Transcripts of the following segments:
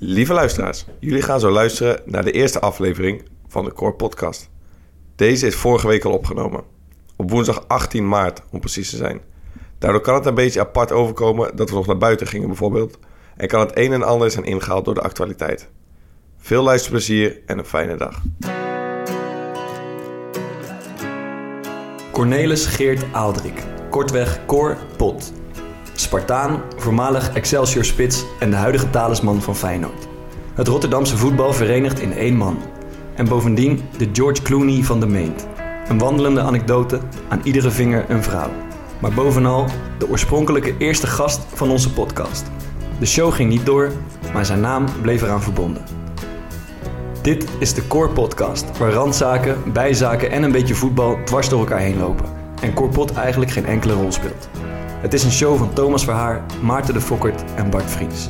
Lieve luisteraars, jullie gaan zo luisteren naar de eerste aflevering van de Core Podcast. Deze is vorige week al opgenomen. Op woensdag 18 maart, om precies te zijn. Daardoor kan het een beetje apart overkomen dat we nog naar buiten gingen bijvoorbeeld. En kan het een en ander zijn ingehaald door de actualiteit. Veel luisterplezier en een fijne dag. Cornelis Geert Aaldrik, kortweg Cor Pot. Spartaan, voormalig Excelsior-spits en de huidige talisman van Feyenoord. Het Rotterdamse voetbal verenigt in één man. En bovendien de George Clooney van de Meent. Een wandelende anekdote, aan iedere vinger een vrouw. Maar bovenal de oorspronkelijke eerste gast van onze podcast. De show ging niet door, maar zijn naam bleef eraan verbonden. Dit is de Core Podcast, waar randzaken, bijzaken en een beetje voetbal dwars door elkaar heen lopen. En Corpot eigenlijk geen enkele rol speelt. Het is een show van Thomas Verhaar, Maarten de Fokkert en Bart Vries.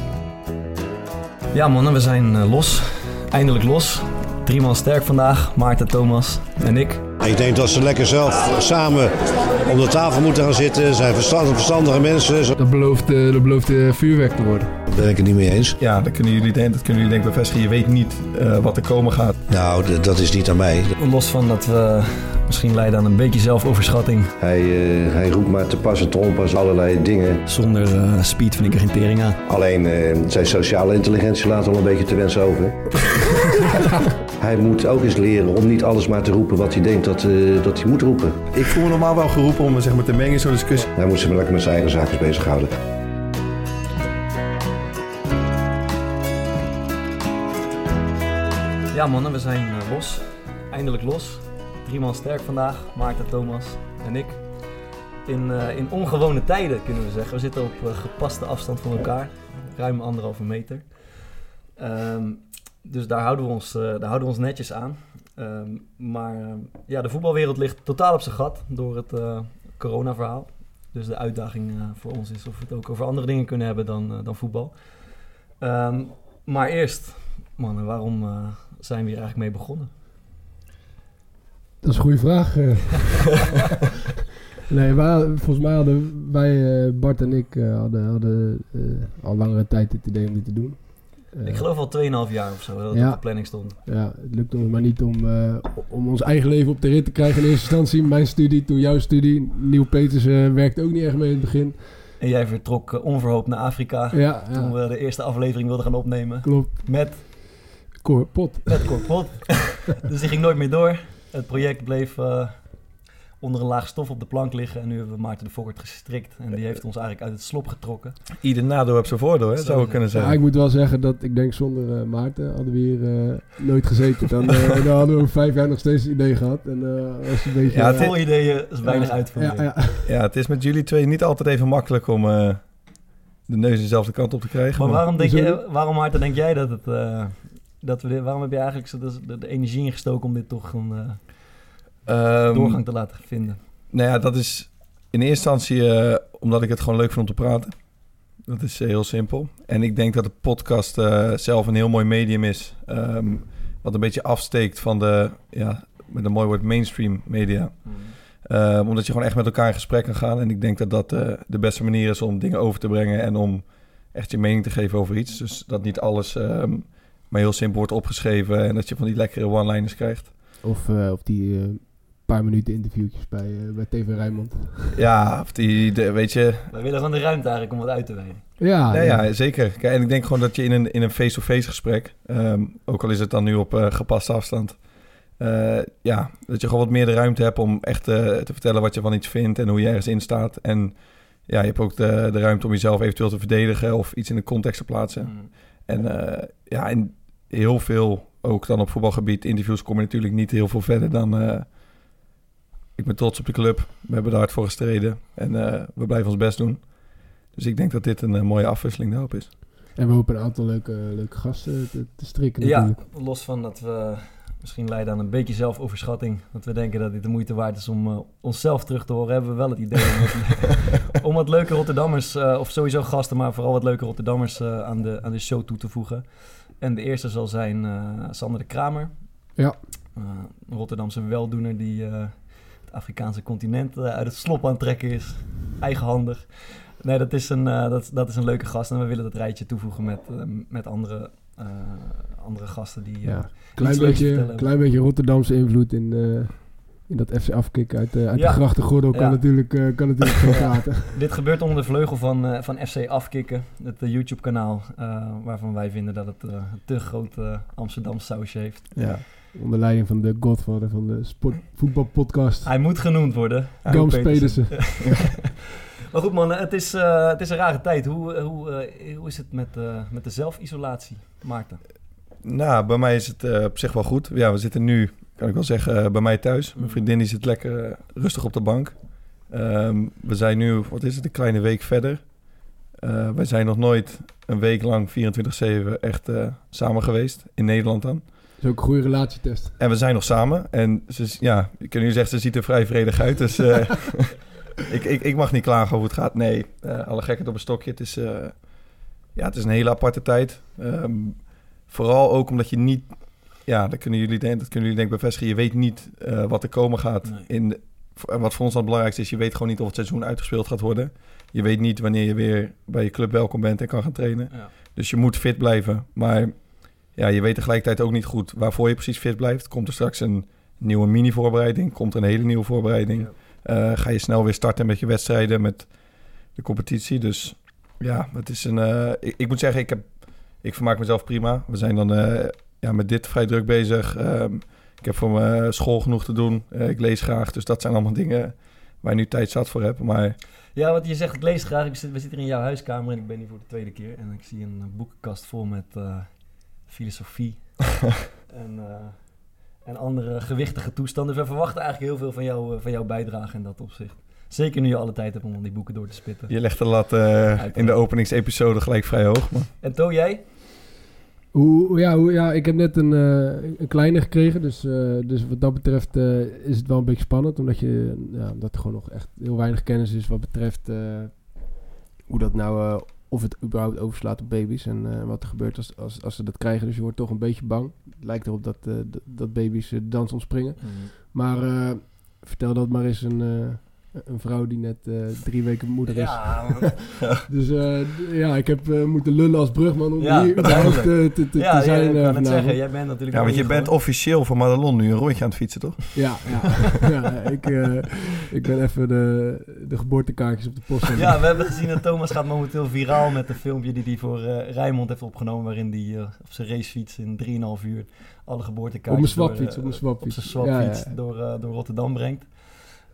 Ja mannen, we zijn eh, los. Eindelijk los. Drie man sterk vandaag. Maarten, Thomas en ik. Ik denk dat ze lekker zelf samen om de tafel moeten gaan zitten. Ze zijn verstandige, verstandige mensen. Dat belooft, eh, dat belooft eh, vuurwerk te worden. Daar ben ik het niet mee eens. Ja, dat kunnen jullie, denk, dat kunnen jullie denk ik bevestigen. Je weet niet eh, wat er komen gaat. Nou, dat is niet aan mij. Los van dat we misschien leiden aan een beetje zelfoverschatting. Hij, eh, hij roept maar te pas en te onpas allerlei dingen. Zonder eh, speed vind ik er geen tering aan. Alleen eh, zijn sociale intelligentie laat al een beetje te wensen over. hij moet ook eens leren om niet alles maar te roepen wat hij denkt dat, eh, dat hij moet roepen. Ik voel me normaal wel geroepen om zeg maar, te mengen in zo'n discussie. Hij moet zich maar lekker met zijn eigen zaakjes bezighouden. Ja mannen, we zijn los. Eindelijk los. Drie man sterk vandaag. Maarten, Thomas en ik. In, eh, in ongewone tijden kunnen we zeggen. We zitten op eh, gepaste afstand van elkaar. Ruim anderhalve meter. Ehm, dus daar houden, we ons, eh, daar houden we ons netjes aan. Ehm, maar ja, de voetbalwereld ligt totaal op zijn gat door het corona-verhaal. Dus de uitdaging voor ons is of we het ook over andere dingen kunnen hebben dan, dan voetbal. Ehm, maar eerst, mannen, waarom zijn we hier eigenlijk mee begonnen? Dat is een goede vraag. eh. nee, wij, volgens mij hadden wij, eh, Bart en ik, eh, hadden, hadden al langere tijd het idee om dit te doen. Ik geloof al 2,5 jaar of zo dat het Ja. op de planning stond. Ja, het lukt ons maar niet om, om ons eigen leven op de rit te krijgen in eerste instantie. Mijn studie, toen jouw studie. Nieuw Peters werkte ook niet echt mee in het begin. En jij vertrok onverhoopt naar Afrika Ja, toen ja we de eerste aflevering wilden gaan opnemen. klopt. Met, Cor, pot. met Corpot. dus die ging nooit meer door. Het project bleef eh, onder een laag stof op de plank liggen. En nu hebben we Maarten de Fokkert gestrikt. En die heeft ons eigenlijk uit het slop getrokken. Ieder nadeel heeft zijn voordeel, hè, zou ik ja. kunnen Ja, zeggen. ik moet wel zeggen dat ik denk zonder eh, Maarten hadden we hier eh, nooit gezeten. Dan, eh, dan hadden we over vijf jaar nog steeds het idee gehad. En eh was een beetje... Ja, het Vol ideeën, is weinig ja, uitvoering. Ja, ja. Ja, het is met jullie twee niet altijd even makkelijk om eh, de neus dezelfde kant op te krijgen. Maar waarom, denk je, waarom Maarten, denk jij dat het... dat we dit, waarom heb je eigenlijk zo de, energie ingestoken om dit toch een eh, Ehm, doorgang te laten vinden? Nou ja, dat is in eerste instantie eh, omdat ik het gewoon leuk vind om te praten. Dat is eh, heel simpel. En ik denk dat de podcast zelf een heel mooi medium is. ehm, wat een beetje afsteekt van de, ja, met een mooi woord, mainstream media. Ehm, omdat je gewoon echt met elkaar in gesprek kan gaan. En ik denk dat dat de beste manier is om dingen over te brengen en om echt je mening te geven over iets. Dus dat niet alles maar heel simpel wordt opgeschreven en dat je van die lekkere one-liners krijgt. Of, eh, of die eh, paar minuten interviewtjes bij, eh, bij TV Rijnmond. Ja, of die, de, weet je, Wij willen gewoon de ruimte eigenlijk om wat uit te wijden. Ja, ja, ja, zeker. Kijk, en ik denk gewoon dat je in een, in een face-to-face gesprek, ehm, ook al is het dan nu op eh, gepaste afstand, eh, ja, dat je gewoon wat meer de ruimte hebt om echt eh, te vertellen wat je van iets vindt en hoe je ergens in staat. En ja, je hebt ook de, de ruimte om jezelf eventueel te verdedigen of iets in de context te plaatsen. Mm. En eh, ja, in heel veel, ook dan op voetbalgebied, interviews kom je natuurlijk niet heel veel verder dan... eh, ik ben trots op de club. We hebben daar hard voor gestreden. En eh, we blijven ons best doen. Dus ik denk dat dit een eh, mooie afwisseling daarop is. En we hopen een aantal leuke, leuke gasten te, te strikken Ja, natuurlijk. los van dat we misschien leiden aan een beetje zelfoverschatting. Dat we denken dat dit de moeite waard is om onszelf terug te horen. Hebben we wel het idee om wat, om wat leuke Rotterdammers, eh, of sowieso gasten, maar vooral wat leuke Rotterdammers eh, aan, de, aan de show toe te voegen. En de eerste zal zijn eh, Sander de Kramer. Ja. Eh, Rotterdamse weldoener die eh, het Afrikaanse continent uit het slop aan het trekken is. Eigenhandig. Nee, dat is, een, dat, dat is een leuke gast en we willen dat rijtje toevoegen met, met andere andere gasten die... Ja, klein beetje, klein beetje Rotterdamse invloed in, eh, in dat FC afkicken uit, eh, uit Ja. de grachtengordel kan Ja. natuurlijk, eh, kan natuurlijk gaan praten. Dit gebeurt onder de vleugel van, eh, van FC Afkikken, het YouTube-kanaal, eh, waarvan wij vinden dat het een te groot Amsterdam sausje heeft. Ja. Onder leiding van de godfather van de sport, voetbalpodcast, Hij moet genoemd worden. Gams. Pedersen. Maar goed man, het is, eh, het is een rare tijd. Hoe, hoe, eh, hoe is het met, eh, met de zelfisolatie, Maarten? Nou, bij mij is het eh, op zich wel goed. Ja, we zitten nu, kan ik wel zeggen, eh, bij mij thuis. Mijn Mm. vriendin die zit lekker eh, rustig op de bank. Ehm, we zijn nu, wat is het, een kleine week verder. Eh, wij zijn nog nooit een week lang 24-7 echt samen geweest. In Nederland dan. Dat is ook een goede relatietest. En we zijn nog samen. En ze, is- ja, ik kan nu zeggen, ze ziet er vrij vredig uit. Dus ik, ik, ik mag niet klagen over hoe het gaat. Nee, alle gekheid op een stokje. Het is, ja, het is een hele aparte tijd. Ehm, vooral ook omdat je niet... Ja, dat kunnen jullie, denk, dat kunnen jullie denk ik bevestigen. Je weet niet eh, wat er komen gaat. Nee. In de- wat voor ons dan het belangrijkste is, je weet gewoon niet of het seizoen uitgespeeld gaat worden. Je weet niet wanneer je weer bij je club welkom bent en kan gaan trainen. Ja. Dus je moet fit blijven. Maar ja, je weet tegelijkertijd ook niet goed waarvoor je precies fit blijft. Komt er straks een nieuwe mini-voorbereiding? Komt er een hele nieuwe voorbereiding? Eh, ga je snel weer starten met je wedstrijden, met de competitie? Dus ja, het is een... eh, ik, ik moet zeggen, ik, heb, ik vermaak mezelf prima. We zijn dan ja, met dit vrij druk bezig. Ehm, ik heb voor mijn school genoeg te doen. Eh, ik lees graag. Dus dat zijn allemaal dingen waar je nu tijd zat voor hebt. Maar Ja, wat je zegt, ik lees graag. Ik zit, we zitten in jouw huiskamer en ik ben hier voor de tweede keer. En ik zie een eh, boekenkast vol met eh, filosofie en, eh, en andere gewichtige toestanden. Dus we verwachten eigenlijk heel veel van, jou, eh, van jouw bijdrage in dat opzicht. Zeker nu je alle tijd hebt om die boeken door te spitten. je legt de lat eh, in de openingsepisode gelijk vrij hoog. Maar En To, jij? Hoe, ja, hoe, ja, ik heb net een, eh, een kleine gekregen, dus, eh, dus wat dat betreft eh, is het wel een beetje spannend, omdat, je, ja, omdat er gewoon nog echt heel weinig kennis is wat betreft hoe dat nou, of het überhaupt overslaat op baby's en wat er gebeurt als, als, als ze dat krijgen. Dus je wordt toch een beetje bang. Het lijkt erop dat, dat, baby's dans ontspringen. Maar eh, vertel dat maar eens een, een vrouw die net eh, drie weken moeder is. Ja, Dus eh, ja, ik heb eh, moeten lullen als brugman om Ja, hier überhaupt eh, te, te, ja, te zijn. ja, ik kan zeggen. Jij bent natuurlijk ja, want je bent officieel voor Madelon nu een rondje aan het fietsen, toch? Ja, ja. ja ik, eh, ik ben even de, de geboortekaartjes op de post. aan het Ja, we hebben gezien dat Thomas gaat momenteel viraal met een filmpje die hij voor eh Rijnmond heeft opgenomen. Waarin hij op zijn racefiets in 3,5 uur alle geboortekaartjes Op mijn swapfiets, door, op mijn swapfiets. op zijn swapfiets Ja, ja. Door, eh, door Rotterdam brengt.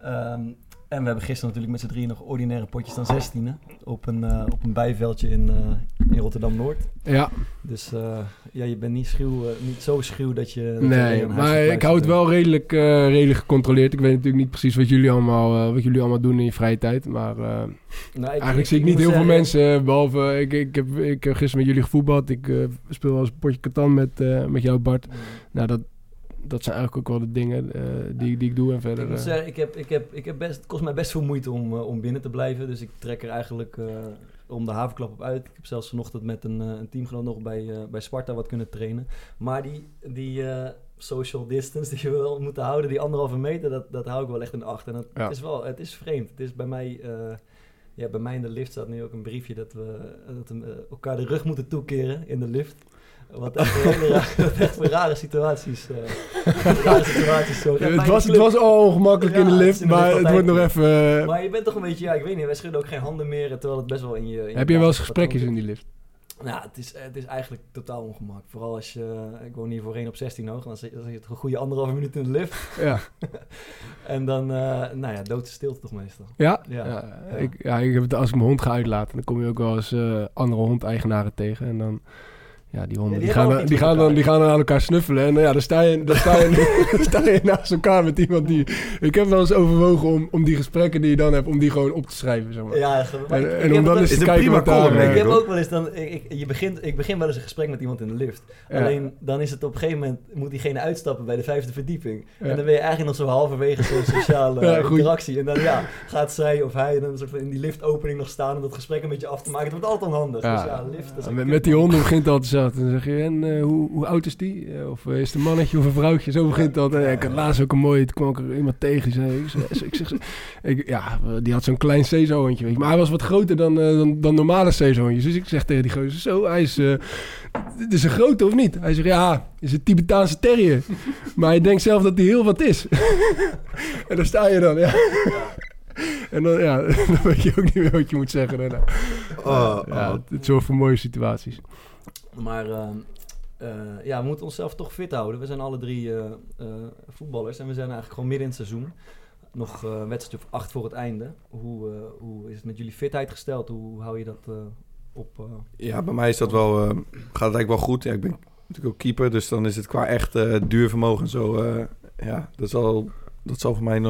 Ehm, en we hebben gisteren natuurlijk met z'n drieën nog ordinaire potjes dan 16 op een, eh, op een bijveldje in, eh, in Rotterdam-Noord. Ja, Dus eh, ja, je bent niet, schuw, niet zo schuw dat je... dat nee, maar ik hou het wel redelijk, redelijk gecontroleerd. Ik weet natuurlijk niet precies wat jullie allemaal, wat jullie allemaal doen in je vrije tijd. Maar Nou, eigenlijk zie ik niet heel veel mensen. eh, Behalve, ik, ik, heb, ik heb gisteren met jullie gevoetbald. Ik speel wel eens een potje Catan met, met jou, Bart. Nou, dat, dat zijn eigenlijk ook wel de dingen eh, die, die ik doe. En verder... Ik moet eh, zeggen, ik heb, ik heb, ik heb best, het kost mij best veel moeite om, eh, om binnen te blijven. Dus ik trek er eigenlijk om de havenklap op uit. Ik heb zelfs vanochtend met een, een teamgenoot nog bij, bij Sparta wat kunnen trainen. Maar die, die social distance die we wel moeten houden, die anderhalve meter, dat, dat hou ik wel echt in acht. En Ja. het is wel, het is vreemd. Het is bij mij... ja, bij mij in de lift staat nu ook een briefje dat we, dat we elkaar de rug moeten toekeren in de lift. Wat echt voor, echt rare situaties. eh, rare situaties zo. Ja, het, was, het was al ongemakkelijk in de het lift, is in de maar lift het wordt nog even... eh, Maar je bent toch een beetje, ja, ik weet niet, wij schudden ook geen handen meer, terwijl het best wel in je... in heb je wel eens gesprekjes in die lift? Ja, het is, het is eigenlijk totaal ongemak. Vooral als je, ik woon hier voorheen op 16 hoog, dan zit dan zit je toch een goede anderhalve minuut in de lift. Ja. En dan, eh, nou ja, doodse stilte toch meestal. Ja? Ja. Ja, Ja. Ik, ja, ik heb het als ik mijn hond ga uitlaten, dan kom je ook wel eens eh, andere hondeigenaren tegen. En dan, ja, die honden, Ja, die gaan, die, gaan dan, die gaan dan aan elkaar snuffelen. En eh, ja, dan sta je, dan sta je, dan sta je naast elkaar met iemand die... Ik heb wel eens overwogen om, om die gesprekken die je dan hebt, om die gewoon op te schrijven, zeg maar. Ja, maar en ik en heb om dan eens te kijken prima wat daar... eh, Ik heb ook wel eens dan, ik, je begint, ik begin wel eens een gesprek met iemand in de lift. Ja. Alleen dan is het op een gegeven moment, moet diegene uitstappen bij de vijfde verdieping. Ja. En dan ben je eigenlijk nog zo halverwege zo'n sociale interactie. En dan ja, gaat zij of hij dan een soort van in die liftopening nog staan om dat gesprek een beetje af te maken. Het wordt altijd onhandig. Dus ja, lift met, met die honden begint het altijd dat. En dan zeg je, en eh, hoe, hoe oud is die? Eh, of eh, is het een mannetje of een vrouwtje? Zo begint dat. En ik had laatst ook een mooie, toen kwam ik er iemand tegen. Zei, ik, zeg- ik, zeg, ik, ja, die had zo'n klein zeezoontje. weet je. Maar hij was wat groter dan, dan, dan normale zeezoontjes. Dus ik zeg tegen die gozer, zo, hij is... dit is een grote of niet? Hij zegt, ja, is een Tibetaanse terrier. maar hij denkt zelf dat hij heel wat is. en daar sta je dan, ja. En dan, ja, dan weet je ook niet meer wat je moet zeggen daarna. Oh, ja, oh. het, het zorgt voor mooie situaties. Maar eh, eh, ja, we moeten onszelf toch fit houden. We zijn alle drie eh, eh, voetballers en we zijn eigenlijk gewoon midden in het seizoen. Nog eh wedstrijd of acht voor het einde. Hoe, hoe is het met jullie fitheid gesteld? Hoe hou je dat op? Ja, bij mij is dat wel, gaat het eigenlijk wel goed. Ja, ik ben natuurlijk ook keeper, dus dan is het qua echt eh, duurvermogen en zo. ja, dat zal, dat zal voor mij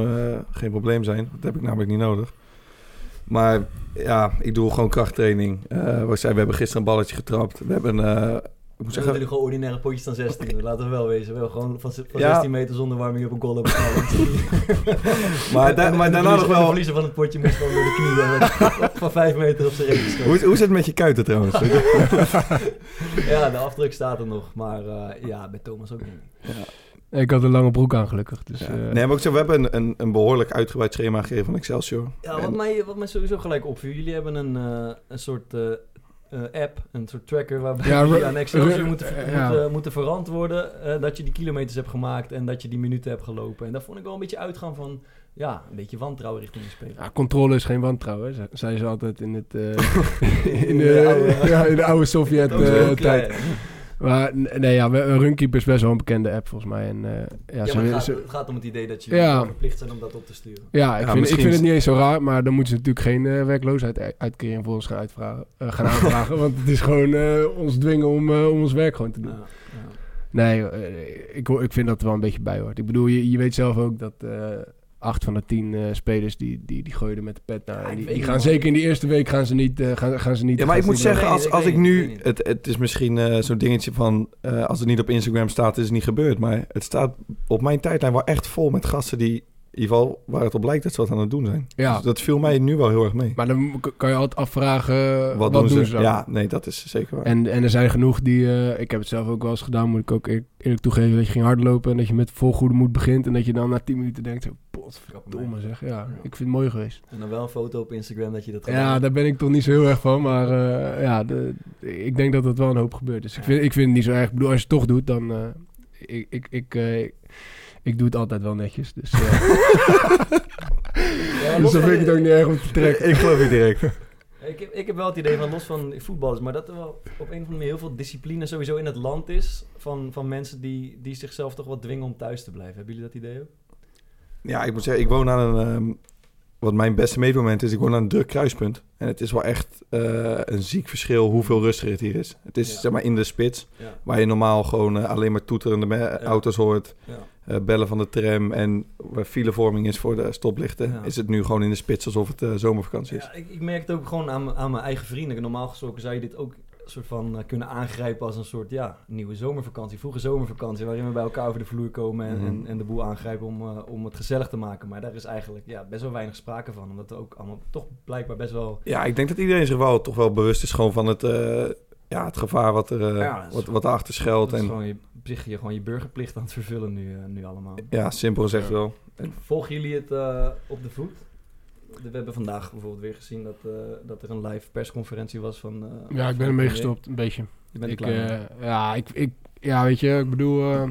geen probleem zijn. Dat heb ik namelijk niet nodig. Maar ja, ik doe gewoon krachttraining. Eh ik zei, we hebben gisteren een balletje getrapt. We hebben, eh ik moet Zijn zeggen, jullie gewoon ordinaire potjes dan 16? Laten we wel wezen. We hebben gewoon van, van Ja. 16 meter zonder warming op een goal hebben maar, da- maar daarna nog wel... verliezer van het potje moest gewoon door de knieën. van 5 meter op zijn geschoten. Hoe, hoe zit het met je kuiten trouwens? Ja, de afdruk staat er nog. Maar eh, ja, bij Thomas ook niet. Ik had een lange broek aan, gelukkig. Dus, Ja. eh, Nee, maar ook zo, we hebben een, een, een behoorlijk uitgebreid schema gegeven van Excelsior. Ja, En- wat mij, wat mij sowieso gelijk opviel. Jullie hebben een, eh, een soort eh, eh, app, een soort tracker... waarbij Ja, jullie aan Excelsior moeten, ja. moeten, moeten verantwoorden... eh, dat je die kilometers hebt gemaakt en dat je die minuten hebt gelopen. En dat vond ik wel een beetje uitgaan van... Ja, een beetje wantrouwen richting de speler. ja, controle is geen wantrouwen, hè, ze- zeiden ze altijd in, het, eh, in, In de, de oude- ja, in de oude Sovjet-tijd. Maar nee, ja, we- Runkeeper is best wel een bekende app volgens mij. En, eh, ja, Ja, ze- maar het gaat, ze- het gaat om het idee dat je Ja. verplicht zijn om dat op te sturen. ja, ik, Ja, vind, ik vind het niet eens zo raar, maar dan moeten ze natuurlijk geen eh werkloosheidsuitkering voor ons gaan, uitvragen, eh, gaan aanvragen. want het is gewoon eh, ons dwingen om, om ons werk gewoon te doen. Nee, ik, ik vind dat er wel een beetje bij hoort. Ik bedoel, je, je weet zelf ook dat eh acht van de tien eh, spelers die, die, die gooien er met de pet naar. Ja, En ik die, gaan zeker in die eerste week gaan ze niet. eh, gaan, gaan ze niet Ja, maar ik moet zeggen, als, ik als ik nu... Het, het is misschien eh, zo'n dingetje van... eh, als het niet op Instagram staat, is het niet gebeurd. Maar het staat op mijn tijdlijn wel echt vol met gasten die... In ieder geval waar het op lijkt dat ze wat aan het doen zijn. Ja. Dus dat viel mij nu wel heel erg mee. Maar dan kan je altijd afvragen. wat, doen ze? dan? Ja, nee, dat is zeker waar. En, en er zijn genoeg die. eh, ik heb het zelf ook wel eens gedaan, moet ik ook eer- eerlijk toegeven. Dat je ging hardlopen en dat je met vol goede moed begint. En dat je dan na 10 minuten denkt: zo, potverdomme zeg. Ja, ik vind het mooi geweest. En dan wel een foto op Instagram dat je dat Ja, gedaan hebt. daar ben ik toch niet zo heel erg van. Maar eh, ja, de, ik denk dat dat wel een hoop gebeurt. Dus ik vind, ik vind het niet zo erg. Ik bedoel, als je het toch doet, dan. eh, ik, ik, ik, eh, ik, doe het altijd wel netjes. Dus, Ja, dus dan vind ik het die- ook niet erg om te trekken. ik geloof je direct. Ik heb, ik heb wel het idee van, los van voetballers, maar dat er wel op een of andere manier heel veel discipline sowieso in het land is. Van, van mensen die, die zichzelf toch wat dwingen om thuis te blijven. Hebben jullie dat idee ook? Ja, ik moet zeggen, ik woon aan een... ehm, wat mijn beste meetmoment is, ik woon aan een druk kruispunt. En het is wel echt eh, een ziek verschil hoeveel rustiger het hier is. Het is Ja. zeg maar in de spits, Ja. waar je normaal gewoon eh, alleen maar toeterende auto's hoort. eh, bellen van de tram en waar filevorming is voor de stoplichten, is het nu gewoon in de spits alsof het zomervakantie is. Ja, ik, ik merk het ook gewoon aan, aan mijn eigen vrienden. Normaal gesproken zou je dit ook soort van eh, kunnen aangrijpen als een soort ja, nieuwe zomervakantie, vroege zomervakantie, waarin we bij elkaar over de vloer komen en, Mhm. en, en de boel aangrijpen om, eh, om het gezellig te maken. Maar daar is eigenlijk ja, best wel weinig sprake van, omdat we ook allemaal toch blijkbaar best wel... Ja, ik denk dat iedereen zich wel toch wel bewust is gewoon van het, eh, ja, het gevaar wat, er, Ja, wat, wat erachter schuilt. En gewoon je, op zich je, gewoon je burgerplicht aan het vervullen nu, nu allemaal. ja, simpel gezegd wel. Volgen jullie het op de voet? We hebben vandaag bijvoorbeeld weer gezien dat, eh, dat er een live persconferentie was van... eh, Ja, ik ben ermee gestopt, een beetje. Je bent ik, eh, ja, ik, ik, ja, weet je, ik bedoel,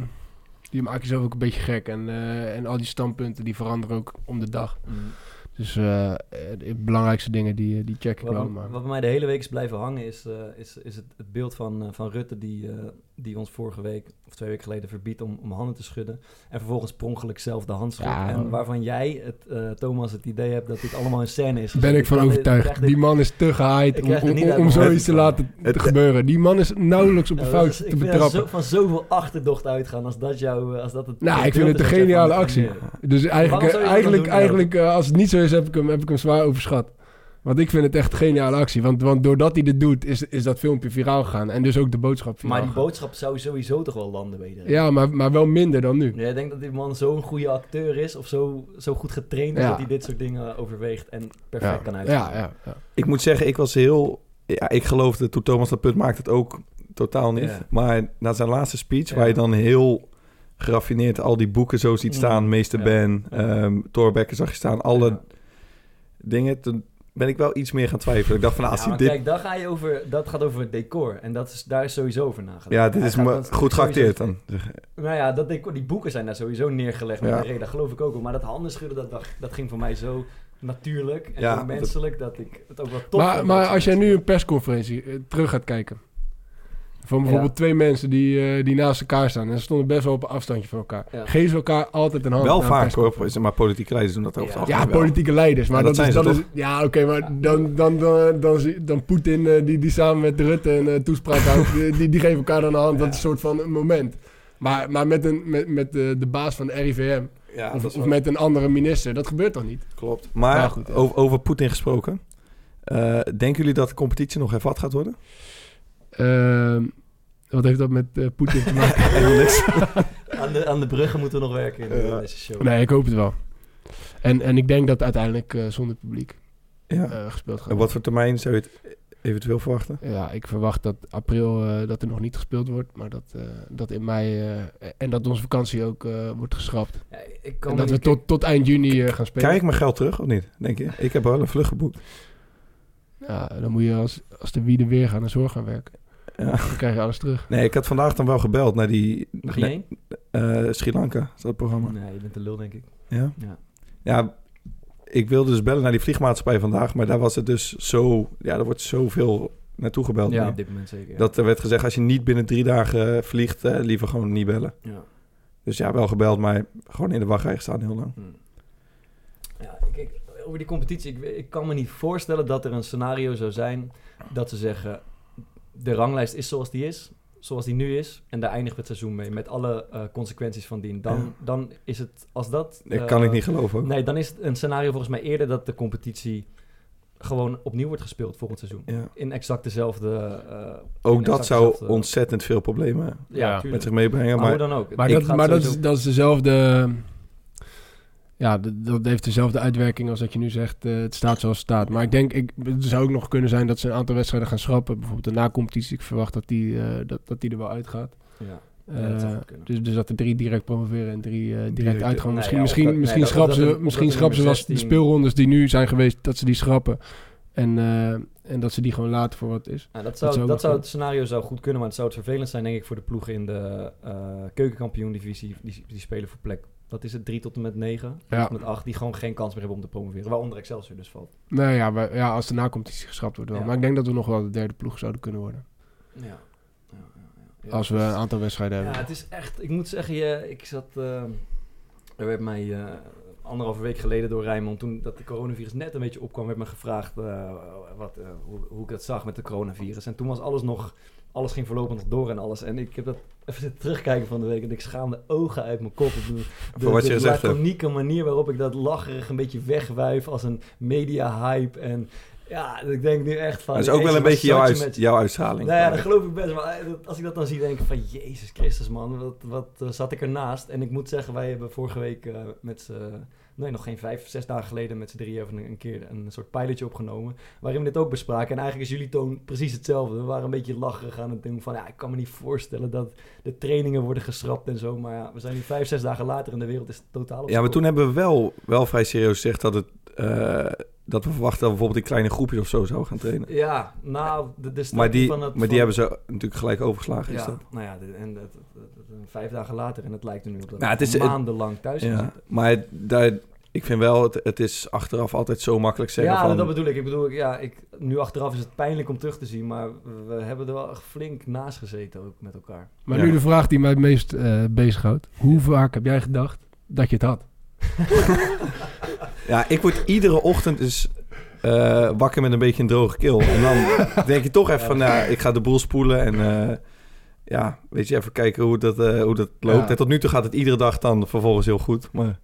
die maak jezelf ook een beetje gek. En, en al die standpunten die veranderen ook om de dag. Mm. Dus de belangrijkste dingen die, die check ik Wat, wel. wat, Maar. wat bij mij de hele week is blijven hangen is, is, is het, het beeld van, van Rutte die, die ons vorige week of twee weken geleden verbiedt om, om handen te schudden. En vervolgens per ongeluk zelf de hand schudt. Ja. En waarvan jij, het, eh, Thomas, het idee hebt dat dit allemaal een scène is. ben ik van overtuigd. dit- Die man is te gehaaid om, om, zoiets te te laten Het- te gebeuren. Die man is nauwelijks op een Ja, fout is- te betrappen. er zo, van zoveel achterdocht uitgaan als dat jou, eh, als dat het... Nou, ik vind het een geniale actie. Dus eigenlijk, dat eigenlijk, doen, eigenlijk eh, als het niet zo is, heb ik hem, heb ik hem zwaar overschat. Want ik vind het echt een geniale actie. Want, want doordat hij dit doet, is, is dat filmpje viraal gegaan. En dus ook de boodschap viraal Maar die boodschap zou sowieso toch wel landen weten. Ja, maar, maar wel minder dan nu. Jij denkt dat die man zo'n goede acteur is of zo, zo goed getraind is Ja. dat hij dit soort dingen overweegt en perfect Ja, kan uitvoeren. ja, ja, ja. Ik moet zeggen, ik was heel... Ja, ik geloofde toen Thomas dat punt maakte het ook... totaal niet. Ja. Maar na zijn laatste speech, Ja. waar je dan heel geraffineerd al die boeken zo ziet staan, Mm. Meester Ja. Ben, Ja. ehm Thorbecke zag je staan, alle Ja. dingen. Toen ben ik wel iets meer gaan twijfelen. Ik dacht van, als Ja, dit... kijk, dan ga je over, dat gaat over het decor. En dat is, daar is sowieso over nagedacht. ja, dit is gaat me dan goed geacteerd dan. Nou ja, dat decor, die boeken zijn daar sowieso neergelegd met Ja. een reden. Dat geloof ik ook wel. Maar dat handen schudden, dat, dat, dat ging voor mij zo natuurlijk en Ja, menselijk... dat ik het ook wel tof Maar, vond maar als jij nu een persconferentie eh, terug gaat kijken. Van bijvoorbeeld Ja. twee mensen die, eh, die naast elkaar staan. En ze stonden best wel op een afstandje van elkaar. Ja. Geven ze elkaar altijd een hand Wel vaak hoor, maar politieke leiders doen dat over het Ja. Ja, politieke leiders. Maar Ja, dat, dat is, zijn dat is, ja, oké, maar dan, dan, dan, dan, zie- dan Poetin, eh, die, die samen met Rutte een eh, toespraak houdt, die, die, die geven elkaar dan een hand. Dat is een soort van een moment. Maar, maar met, een, met, met de, de baas van de RIVM, of, is of wel- met een andere minister, dat gebeurt toch niet? klopt. Maar Maar goed, over, over Poetin gesproken. eh, denken jullie dat de competitie nog hervat gaat worden? Ehm, wat heeft dat met eh, Poetin te maken? Helemaal niks. aan, de, aan de bruggen moeten we nog werken in Ja. deze show. nee, ik hoop het wel. En, en ik denk dat uiteindelijk eh, zonder publiek ja. eh, gespeeld gaat En wat voor termijn zou je het eventueel verwachten? Ja, ik verwacht dat april eh, dat er nog niet gespeeld wordt, maar dat, eh, dat in mei eh, en dat onze vakantie ook eh, wordt geschrapt. Ja, ik kan En dat we tot, tot eind juni eh, gaan spelen. Krijg ik mijn geld terug of niet? Denk je? Ik heb wel een vlucht geboekt. Ja, dan moet je als, als de wieden weer gaan naar zorg gaan werken. Ja. Dan krijg je alles terug. Nee, ik had vandaag dan wel gebeld naar die... Eh, Sri Lanka, is dat het programma? Nee, je bent een lul, denk ik. Ja? Ja. Ja, ik wilde dus bellen naar die vliegmaatschappij vandaag, maar daar was het dus zo... Ja, er wordt zoveel naartoe gebeld. Ja, nu. op dit moment zeker. ja. Dat er werd gezegd, als je niet binnen drie dagen eh, vliegt, eh, liever gewoon niet bellen. Ja. Dus ja, wel gebeld, maar gewoon in de wachtrij gestaan heel lang. Hm. Ja, kijk, over die competitie. Ik, ik kan me niet voorstellen dat er een scenario zou zijn dat ze zeggen... de ranglijst is zoals die is, zoals die nu is... en daar eindigt het seizoen mee, met alle eh, consequenties van dien. Dan, Ja. dan is het, als dat... Dat eh, kan ik niet geloven. Nee, dan is het een scenario volgens mij eerder dat de competitie... gewoon opnieuw wordt gespeeld volgend seizoen. Ja. In exact dezelfde... eh, Ook dat zou dezelfde- ontzettend veel problemen Ja, met zich meebrengen. Maar, dan ook. Maar, dat, maar dat, is, dat is dezelfde... Ja, dat heeft dezelfde uitwerking als dat je nu zegt, eh, het staat zoals het staat. Maar ik denk, ik, het zou ook nog kunnen zijn dat ze een aantal wedstrijden gaan schrappen. Bijvoorbeeld de na-competitie. Ik verwacht dat die, eh, dat, dat die er wel uitgaat. Ja. Eh, Ja, dus, dus dat er drie direct promoveren en drie direct, Direct, uitgaan. nee, misschien ja, misschien, dat- misschien schrappen ze, misschien schrappen ze wel nummer de 16 speelrondes die nu zijn geweest, dat ze die schrappen. En, en dat ze die gewoon laten voor wat het is. Ja, dat zou, zou dat zou, het scenario zou goed kunnen, maar het zou het vervelend zijn, denk ik, voor de ploegen in de keukenkampioen-divisie. Die, die spelen voor plek. Dat is het 3 tot en met 9, Ja. met 8, die gewoon geen kans meer hebben om te promoveren. Waaronder Excelsior dus valt. Nou ja, ja als de na-competitie geschrapt wordt wel. Ja. Maar ik denk dat we nog wel de derde ploeg zouden kunnen worden. Ja. ja, ja, ja. Als we een aantal wedstrijden Ja, hebben. het is echt, ik moet zeggen, je, ik zat, eh, er werd mij eh, anderhalve week geleden door Rijmond, toen dat de coronavirus net een beetje opkwam, werd me gevraagd eh, wat, hoe, hoe ik dat zag met de coronavirus. En toen was alles nog, alles ging voorlopig nog door en alles. En ik heb dat even zitten terugkijken van de week en ik schaamde ogen uit mijn kop. Bedoel, de, Voor wat je de gezegd hebt. laconieke manier waarop ik dat lacherig een beetje wegwuif als een media-hype. En ja, ik denk nu echt van... dat is ook wel een beetje jouw, je uit- met- jouw uitstraling. nou ja, dat geloof ik best. Maar eh, als ik dat dan zie, denk ik van... Jezus Christus, man. Wat, wat eh, zat ik ernaast? En ik moet zeggen, wij hebben vorige week eh, met z'n... Nee, nog geen vijf, zes dagen geleden met z'n drieën even een, keer een soort pilotje opgenomen. Waarin we dit ook bespraken. En eigenlijk is jullie toon precies hetzelfde. We waren een beetje lacherig aan het doen van... Ja, ik kan me niet voorstellen dat de trainingen worden geschrapt en zo. Maar ja, we zijn nu vijf, zes dagen later en de wereld is totaal op Ja, maar toen hebben we wel, wel vrij serieus gezegd dat, het, eh, dat we verwachten dat we bijvoorbeeld in kleine groepjes of zo zouden gaan trainen. Ja, nou, de, de Maar die, van het... maar die van- hebben ze natuurlijk gelijk overgeslagen. Is Ja, dat? nou ja, en dat- vijf dagen later en het lijkt er nu op dat Nou, het is- maandenlang thuis Ja, zitten. maar daar, ik vind wel, het, het is achteraf altijd zo makkelijk zeggen Ja, van... dat bedoel ik. Ik bedoel, ja, ik, nu achteraf is het pijnlijk om terug te zien, maar we hebben er wel echt flink naast gezeten ook met elkaar. Maar Ja. nu de vraag die mij het meest eh bezighoudt. Hoe vaak heb jij gedacht dat je het had? Ja, ik word iedere ochtend dus eh, wakker met een beetje een droge keel. En dan denk je toch even van, nou, ik ga de boel spoelen en eh, ja, weet je, even kijken hoe dat, eh, hoe dat loopt. Ja. En tot nu toe gaat het iedere dag dan vervolgens heel goed. Maar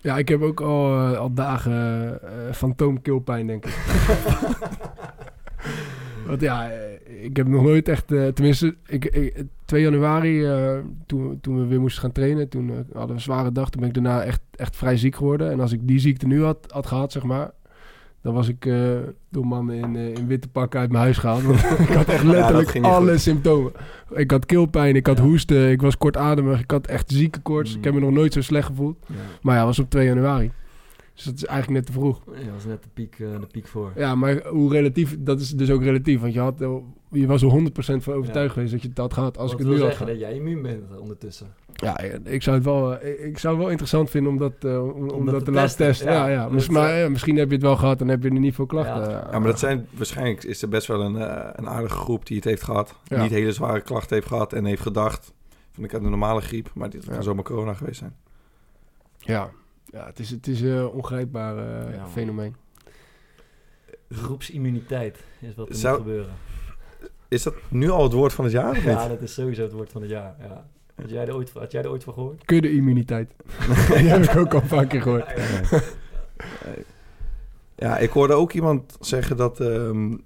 Ja, ik heb ook al, eh, al dagen eh fantoomkeelpijn, denk ik. Want ja, ik heb nog nooit echt... tenminste, ik, ik, 2 januari, toen, toen we weer moesten gaan trainen... toen hadden we een zware dag. Toen ben ik daarna echt, echt vrij ziek geworden. En als ik die ziekte nu had, had gehad, zeg maar... Dan was ik eh, door mannen in, eh, in witte pakken uit mijn huis gehaald. Want ik had echt letterlijk alle goed. symptomen. Ik had keelpijn, ik had Ja. hoesten, ik was kortademig, ik had echt zieke koorts. Mm. Ik heb me nog nooit zo slecht gevoeld. Ja. Maar ja, was op 2 januari. Dus dat is eigenlijk net te vroeg. Ja, dat was net de piek, eh, de piek voor. Ja, maar hoe relatief, dat is dus ook relatief. Want je, had, eh, je was er 100% van overtuigd geweest dat je het had gehad als Wat ik het nu wil had zeggen dat jij immuun bent ondertussen. Ja, ik zou het wel, eh, ik- zou het wel interessant vinden om dat, eh, om, om dat dat te te laten testen. Ja, Ja, dat, maar ja, misschien heb je het wel gehad en heb je er niet veel klachten. Ja. Ja, maar dat zijn waarschijnlijk is er best wel een, een aardige groep die het heeft gehad. Ja. Niet hele zware klachten heeft gehad en heeft gedacht. Van ik had een normale griep, maar dit kan Ja. zomaar corona geweest zijn. Ja, ja het is, het is een ongrijpbaar eh, Ja, fenomeen. Groepsimmuniteit is wat er Zou- moet gebeuren. Is dat nu al het woord van het jaar? Of Ja, niet? dat is sowieso het woord van het jaar. Ja. Had, jij er ooit, had jij er ooit van gehoord? Kudde-immuniteit. Die heb ik ook al een paar keer gehoord. Ja, ik hoorde ook iemand zeggen dat... ehm,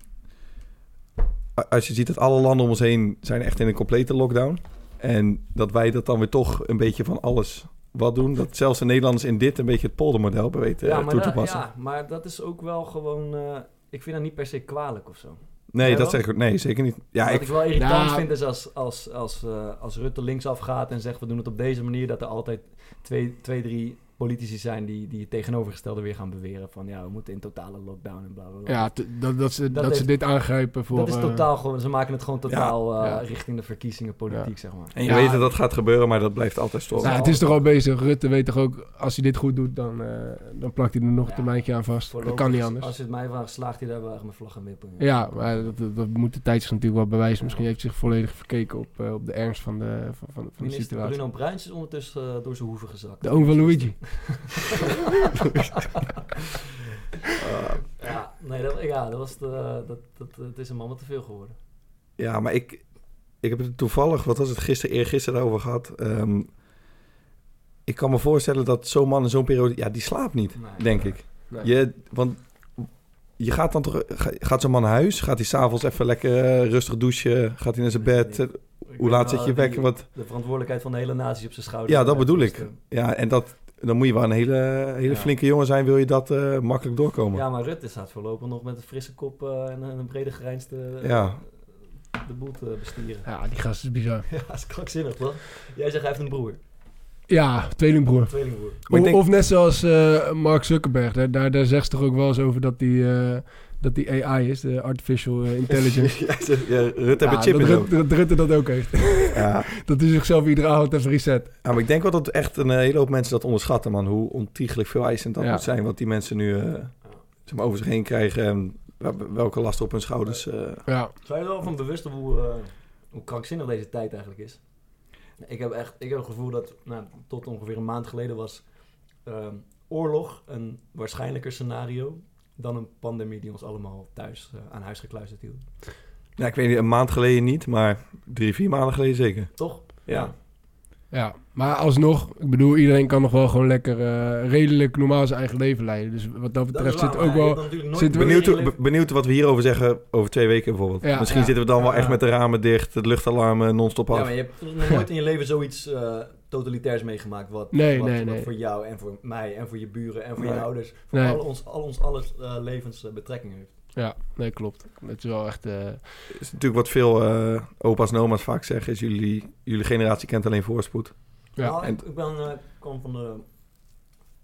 als je ziet dat alle landen om ons heen zijn echt in een complete lockdown. En dat wij dat dan weer toch een beetje van alles wat doen. Dat zelfs de Nederlanders in dit een beetje het poldermodel weten Ja, eh, maar toe te dat, passen. ja, maar dat is ook wel gewoon... eh, ik vind dat niet per se kwalijk of zo. Nee, dat zeg ik ook. Nee, zeker niet. Ja, Wat ik, ik wel irritant Nou- vind is als, als, als, eh, als Rutte linksaf gaat en zegt we doen het op deze manier, dat er altijd twee, twee drie politici zijn die, die het tegenovergestelde weer gaan beweren. Van ja, we moeten in totale lockdown en bla bla bla. Ja, dat, dat, ze, dat, heeft- ze dit aangrijpen voor... dat is eh, totaal gewoon, ze maken het gewoon totaal eh, Ja. richting de verkiezingen politiek, Ja. zeg maar. en je Ja. weet dat dat gaat gebeuren, maar dat blijft altijd storen. Nou, het is toch al bezig. Rutte weet toch ook, als hij dit goed doet, dan, eh, dan plakt hij er nog een Ja. termijntje aan vast. Dat kan niet anders. Als je het mij vraagt, slaagt hij daar wel echt met vlag en wippen. Ja, maar dat, dat, dat moet de tijd zich natuurlijk wel bewijzen. Misschien heeft hij zich volledig verkeken op, op de ernst van de, van, van, van de Minister situatie. Bruno Bruins is ondertussen door zijn hoeven gezakt. De oom van Luigi. Ja, nee, dat, ja, dat was de, dat, dat, het is een man wat te veel geworden. Ja, maar ik, ik heb het toevallig, wat was het gisteren, eergisteren daarover gehad. Ehm, ik kan me voorstellen dat zo'n man in zo'n periode, ja, die slaapt niet, Nee. denk ik. Nee. Je, want je gaat dan toch, ga- gaat zo'n man naar huis? Gaat hij s'avonds even lekker eh, rustig douchen? Gaat hij naar zijn bed? Hoe laat zet je? Wat, De verantwoordelijkheid van de hele natie op zijn schouders. ja, dat bedoel ik. Ja, en dat, dan moet je wel een hele, hele Ja. flinke jongen zijn, wil je dat eh, makkelijk doorkomen. Ja, maar Rutte staat voorlopig nog met een frisse kop eh, en een, brede grijnste eh, Ja. de boel te bestieren. Ja, die gast is bizar. Ja, dat is krankzinnig, toch? Jij zegt hij heeft een broer, Ja, tweelingbroer. tweelingbroer. Maar ik O- denk- Of net zoals eh, Mark Zuckerberg. Daar, daar, daar zegt ze toch ook wel eens over dat die, eh, dat die AI is, de Artificial eh, Intelligence. ja, ze- ja, Rutte heeft chip dat in zijn Rutte, dat Rutte dat ook heeft. Ja. dat hij zichzelf iedere avond even reset. Ja, maar ik denk wel dat echt een hele hoop mensen dat onderschatten, man. Hoe ontiegelijk veel eisend dat Ja. moet zijn. Wat die mensen nu eh, zeg maar, over zich heen krijgen. En wel- welke last op hun schouders. eh. Ja, Zou je er wel van bewust op hoe, eh, hoe krankzinnig deze tijd eigenlijk is? Ik heb echt ik heb het gevoel dat nou, tot ongeveer een maand geleden was ehm, oorlog een waarschijnlijker scenario dan een pandemie die ons allemaal thuis eh, aan huis gekluisterd hield. ja, ik weet niet, een maand geleden niet, maar drie, vier maanden geleden zeker. Toch? Ja. ja, maar alsnog, ik bedoel, iedereen kan nog wel gewoon lekker eh, redelijk normaal zijn eigen leven leiden. Dus wat dat betreft is zit waar, ook wel... in Benieuwd, benieuwd wat we hierover zeggen over twee weken bijvoorbeeld. Ja, Misschien ja. zitten we dan wel Ja, echt ja. met de ramen dicht, het luchtalarm non-stop Ja, af. maar je hebt nog nooit in je leven zoiets eh, totalitairs meegemaakt. Wat, Nee, wat, nee, wat nee. voor jou en voor mij en voor je buren en voor Nee. je ouders. Voor Nee. al ons, al ons alles levens betrekking heeft. Ja, nee, klopt. Het is wel echt... eh, is natuurlijk wat veel eh, opa's en oma's vaak zeggen, is jullie, jullie generatie kent alleen voorspoed. ja. Nou, en- ik, ik ben, eh, kwam van de...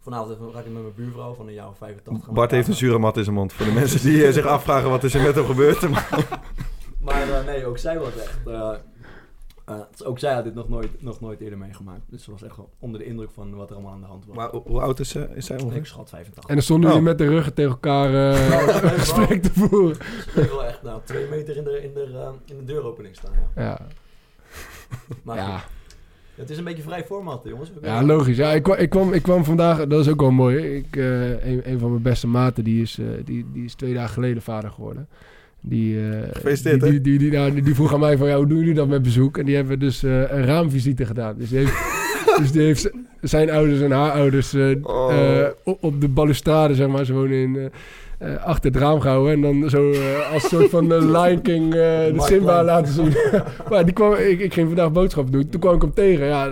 Vanavond ga ik met mijn buurvrouw van een jaar of 85. gaan Bart heeft een zure mat in zijn mond. Voor de mensen die zich afvragen wat is er met hem gebeurd. Maar, Maar eh, nee, ook zij was echt... eh, eh, ook zij had dit nog nooit, nog nooit eerder meegemaakt. Dus ze was echt wel onder de indruk van wat er allemaal aan de hand was. maar hoe- oud is, ze? is zij ik ongeveer? schat 85. En dan stonden Oh. jullie met de ruggen tegen elkaar eh, wel- gesprek te voeren. Ze wel echt nou, twee meter in de, in de, eh, in de deuropening staan. Ja. Ja, Maar ja. goed, het is een beetje vrij format, jongens. Ja, logisch. Ja, ik, kwa- ik, kwam, ik kwam vandaag, dat is ook wel mooi. Ik, eh, een, een van mijn beste maten, die is, eh, die, die is twee dagen geleden vader geworden. Die, eh, Gefeliciteerd, die, hè? die, die, die, nou, die, vroeg aan mij van, ja, hoe doen jullie dat met bezoek? En die hebben dus eh, een raamvisite gedaan. Dus die heeft, dus die heeft zijn ouders en haar ouders eh, Oh. op, de balustrade, zeg maar. Ze wonen in... achter het raam gehouden en dan zo eh, als soort van de Lion King de Simba laten zien. maar die kwam, ik, ik ging vandaag boodschappen doen. Toen kwam ik hem tegen. Ja,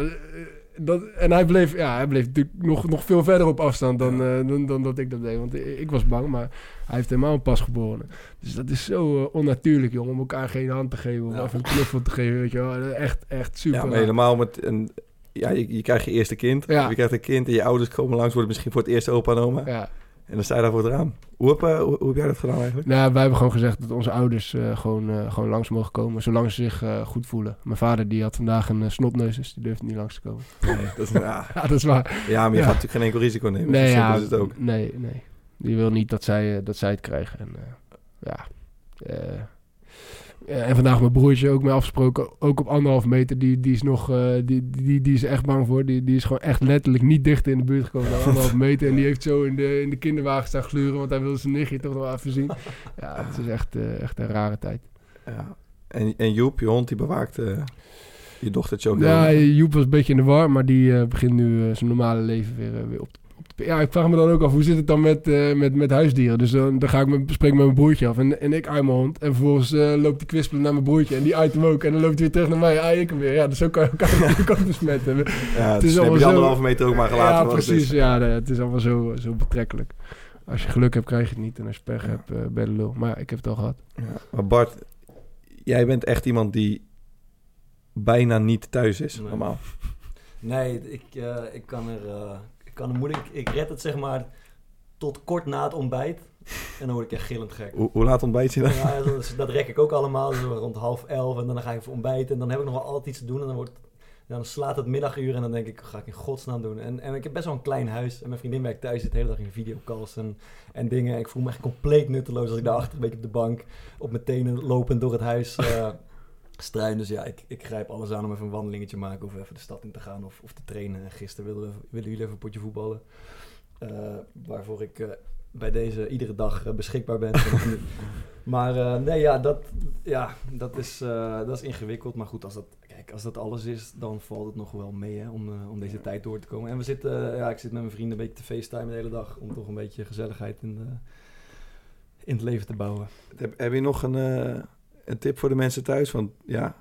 dat, en hij bleef, ja, hij bleef natuurlijk nog, nog veel verder op afstand dan, eh, dan, dan dat ik dat deed. Want ik, ik was bang, maar hij heeft helemaal een pasgeboren. Dus dat is zo eh, onnatuurlijk, jongen, om elkaar geen hand te geven of Ja. even een knuffel te geven. Weet je wel. Echt, echt super. Ja, maar helemaal met een... Ja, je, je krijgt je eerste kind. Ja. Je krijgt een kind en je ouders komen langs, worden misschien voor het eerst opa en oma. Ja. En dan sta je daar voor het raam. Hoe heb, eh, hoe, hoe heb jij dat gedaan eigenlijk? Nou, wij hebben gewoon gezegd dat onze ouders eh, gewoon, eh, gewoon langs mogen komen, zolang ze zich goed voelen. Mijn vader die had vandaag een snopneus, dus die durfde niet langs te komen. Dat is, ja. Ja, dat is waar. ja, maar je Ja. gaat natuurlijk geen enkel risico nemen. Nee, ja, is het ook. nee, nee. Die wil niet dat zij, dat zij het krijgen. En, ja. Eh, en vandaag mijn broertje ook mee afgesproken, ook op anderhalf meter. Die, die is nog, eh, die, die, die is echt bang voor. Die, die is gewoon echt letterlijk niet dicht in de buurt gekomen dan anderhalf meter. En die heeft zo in de, in de kinderwagen staan gluren, want hij wilde zijn nichtje toch nog even zien. Ja, het is echt, eh, echt een rare tijd. Ja. En, en Joep, je hond, die bewaakt eh, je dochtertje ook. Ja, heel. Joep was een beetje in de war, maar die begint nu zijn normale leven weer, weer op, te- op te... Ja, ik vraag me dan ook af, hoe zit het dan met, eh, met, met huisdieren? Dus dan, dan ga ik met, spreek ik met mijn broertje af en, en ik uit mijn hond. En vervolgens eh, loopt hij kwispelen naar mijn broertje en die uit hem ook. En dan loopt hij weer terug naar mij, ah, ik hem weer. Ja, dus zo kan je elkaar natuurlijk ook besmetten. Ja, het dus is je allemaal die zo- anderhalve meter ook maar gelaten. ja, wat het precies. is. Ja, nee, het is allemaal zo, zo betrekkelijk. Als je geluk hebt, krijg je het niet. En als je pech hebt, eh ben je de lul. Maar ja, ik heb het al gehad. Ja. Maar Bart, jij bent echt iemand die bijna niet thuis is, Nee. normaal. Nee, ik, eh, ik kan er, eh, kan moeilijk, ik red het zeg maar tot kort na het ontbijt. En dan word ik echt gillend gek. Hoe, hoe laat ontbijt je dan? Ja, dat, dat rek ik ook allemaal, zo rond half elf. En dan ga ik even ontbijten. En dan heb ik nog wel altijd iets te doen. En dan, wordt, dan slaat het middaguur. En dan denk ik, ga ik in godsnaam doen? En, en ik heb best wel een klein huis. En mijn vriendin werkt thuis, zit de hele dag in videocalls en, en dingen. Ik voel me echt compleet nutteloos als ik daar achter een beetje op de bank... op mijn tenen lopend door het huis eh struin. Dus ja, ik, ik grijp alles aan om even een wandelingetje te maken... of even de stad in te gaan of, of te trainen. Gisteren wilden, we, willen jullie even een potje voetballen. Eh, waarvoor ik... eh, bij deze iedere dag eh, beschikbaar ben. maar nee, ja, dat, ja, dat, is, dat is ingewikkeld. Maar goed, als dat, kijk, als dat alles is, dan valt het nog wel mee hè, om, om deze tijd door te komen. En we zitten, ja, ik zit met mijn vrienden een beetje te facetimen de hele dag. Om toch een beetje gezelligheid in, de, in het leven te bouwen. Heb, heb je nog een, een tip voor de mensen thuis? Want ja,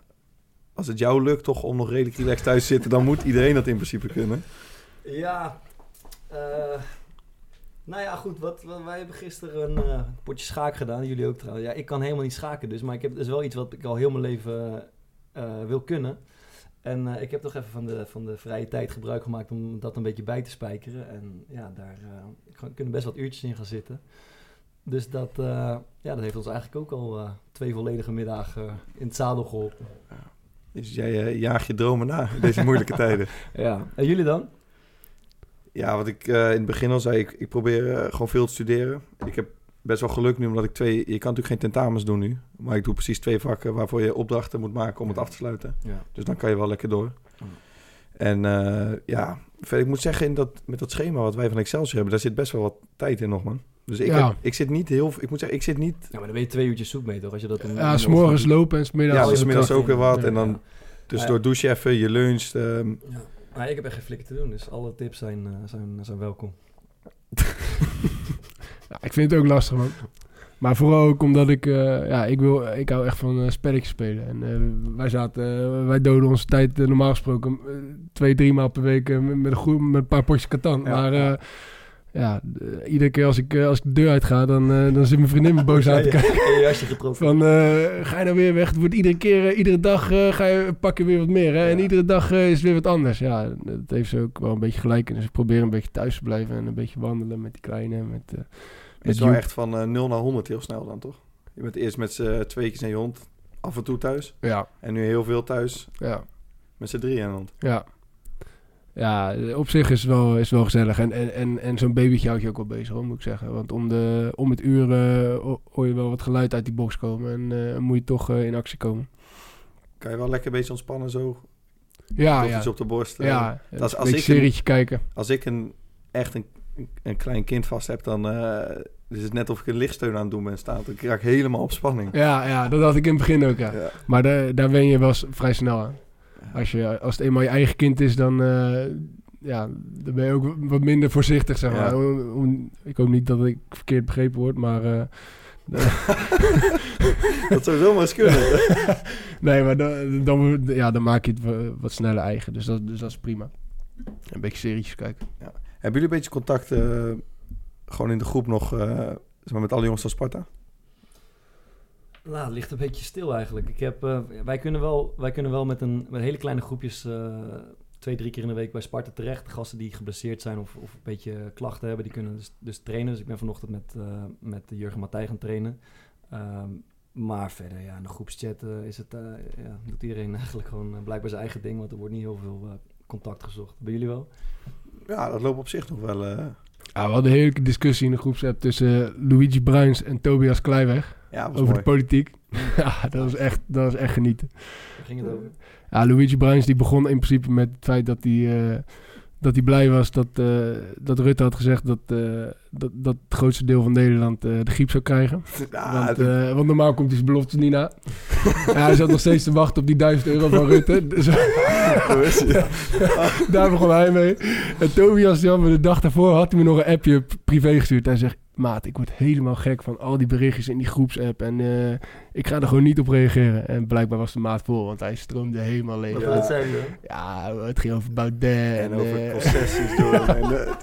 als het jou lukt toch om nog redelijk relaxed thuis te zitten... dan moet iedereen dat in principe kunnen. Ja, eh, nou ja, goed. Wat, wij hebben gisteren een eh, potje schaak gedaan. Jullie ook trouwens. Ja, ik kan helemaal niet schaken dus. Maar ik heb, dat is wel iets wat ik al heel mijn leven eh, wil kunnen. En ik heb toch even van de, van de vrije tijd gebruik gemaakt om dat een beetje bij te spijkeren. En ja, daar kunnen best wat uurtjes in gaan zitten. Dus dat, eh, ja, dat heeft ons eigenlijk ook al eh, twee volledige middagen eh, in het zadel geholpen. Dus jij jaagt je dromen na in deze moeilijke tijden. Ja. En jullie dan? Ja, wat ik in het begin al zei, ik, ik probeer gewoon veel te studeren. Ik heb best wel geluk nu, omdat ik twee... Je kan natuurlijk geen tentamens doen nu. Maar ik doe precies twee vakken waarvoor je opdrachten moet maken om het af te sluiten. Ja. Dus dan kan je wel lekker door. En eh, ja, ik moet zeggen, in dat, met dat schema wat wij van Excelsior hebben, daar zit best wel wat tijd in nog, man. Dus ik, Ja. heb, ik zit niet heel... Ik moet zeggen, ik zit niet... Ja, maar dan ben je twee uurtjes zoek mee toch? Als je dat in, Ja, in- s'morgens lopen en s'middags... Ja, je dus ook weer wat. En dan Ja. tussendoor douche je even, je luncht. ehm, Ja. Maar ik heb echt geen flikker te doen, dus alle tips zijn, eh, zijn, zijn welkom. Ja, ik vind het ook lastig, man. Maar vooral ook omdat ik, eh, ja, ik, wil, ik hou echt van eh, spelletjes spelen. En eh, wij zaten, wij doden onze tijd normaal gesproken twee, drie maal per week met, met een, met een paar potjes katan. Ja, maar ja. eh, ja, iedere keer als ik, eh, als ik de deur uitga, dan, eh, dan zit mijn vriendin me boos aan te kijken. En je jasje. Van, ga je nou weer weg? Het wordt iedere keer, iedere dag ga je, pak je weer wat meer. Hè? En Ja. iedere dag is weer wat anders. Ja, dat heeft ze ook wel een beetje gelijk in. Dus ik probeer een beetje thuis te blijven en een beetje wandelen met die kleine. Met, Het is wel Joep. echt van eh 0 naar 100 heel snel dan, toch? Je bent eerst met z'n tweetjes en je hond af en toe thuis. Ja, En nu heel veel thuis ja. met z'n drieën en hond. Ja. Ja, op zich is het wel, is wel gezellig. En, en, en, en zo'n babytje houdt je ook wel bezig, hoor, moet ik zeggen. Want om, de, om het uur eh, ho- hoor je wel wat geluid uit die box komen. En eh, moet je toch eh, in actie komen. Kan je wel lekker een beetje ontspannen zo? Ja, ja. iets op de borst. ja, dat is een als beetje ik een- serietje kijken. Als ik een, echt een, een klein kind vast heb, dan is het net of ik een lichtsteun aan het doen ben staan. Dan raak ik helemaal op spanning. Ja, ja, dat had ik in het begin ook, ja. Ja. Maar daar, daar wen je wel vrij snel aan. Als, je, als het eenmaal je eigen kind is, dan, eh, ja, dan ben je ook wat minder voorzichtig, zeg maar. Ja. Om- om- ik hoop niet dat ik verkeerd begrepen word, maar... eh, Dat zou zomaar eens kunnen. nee, maar dan, dan, ja, dan maak je het wa- wat sneller eigen. Dus dat, dus dat is prima. Een beetje serietjes kijken. Hebben jullie een beetje contact eh, gewoon in de groep nog maar met alle jongens van Sparta? Nou, het ligt een beetje stil eigenlijk. Ik heb, eh, wij, kunnen wel, wij kunnen wel met, een, met hele kleine groepjes eh, twee, drie keer in de week bij Sparta terecht. Gasten die geblesseerd zijn of, of een beetje klachten hebben, die kunnen dus, dus trainen. Dus ik ben vanochtend met, eh, met Jurgen Matthij gaan trainen. Ehm, maar verder, ja, in de groepschat is het, eh, ja, doet iedereen eigenlijk gewoon blijkbaar zijn eigen ding. Want er wordt niet heel veel eh, contact gezocht. Bij jullie wel? Ja, dat loopt op zich nog wel. eh, Ah, we hadden een hele discussie in de groepsapp tussen Luigi Bruins en Tobias Kleiweg ja, over mooi. de politiek. ja, dat was, echt, dat was echt genieten. Waar ging het over? Ja, Luigi Bruins die begon in principe met het feit dat hij, eh, dat hij blij was dat, eh, dat Rutte had gezegd dat, eh, dat, dat het grootste deel van Nederland eh, de griep zou krijgen. Ja, want, dat- eh, want normaal komt hij zijn beloftes niet na. ja, hij zat nog steeds te wachten op die 1000 euro van Rutte. Dus daar begon hij mee. En Tobias, die de dag daarvoor, had hij me nog een appje privé gestuurd. Hij zegt, maat, ik word helemaal gek van al die berichtjes in die groepsapp. En eh, ik ga er gewoon niet op reageren. En blijkbaar was de maat vol, want hij stroomde helemaal leeg. Wat Ja, dat zijn we? ja, het ging over Baudet. en En, over eh, concessies doen. en, eh,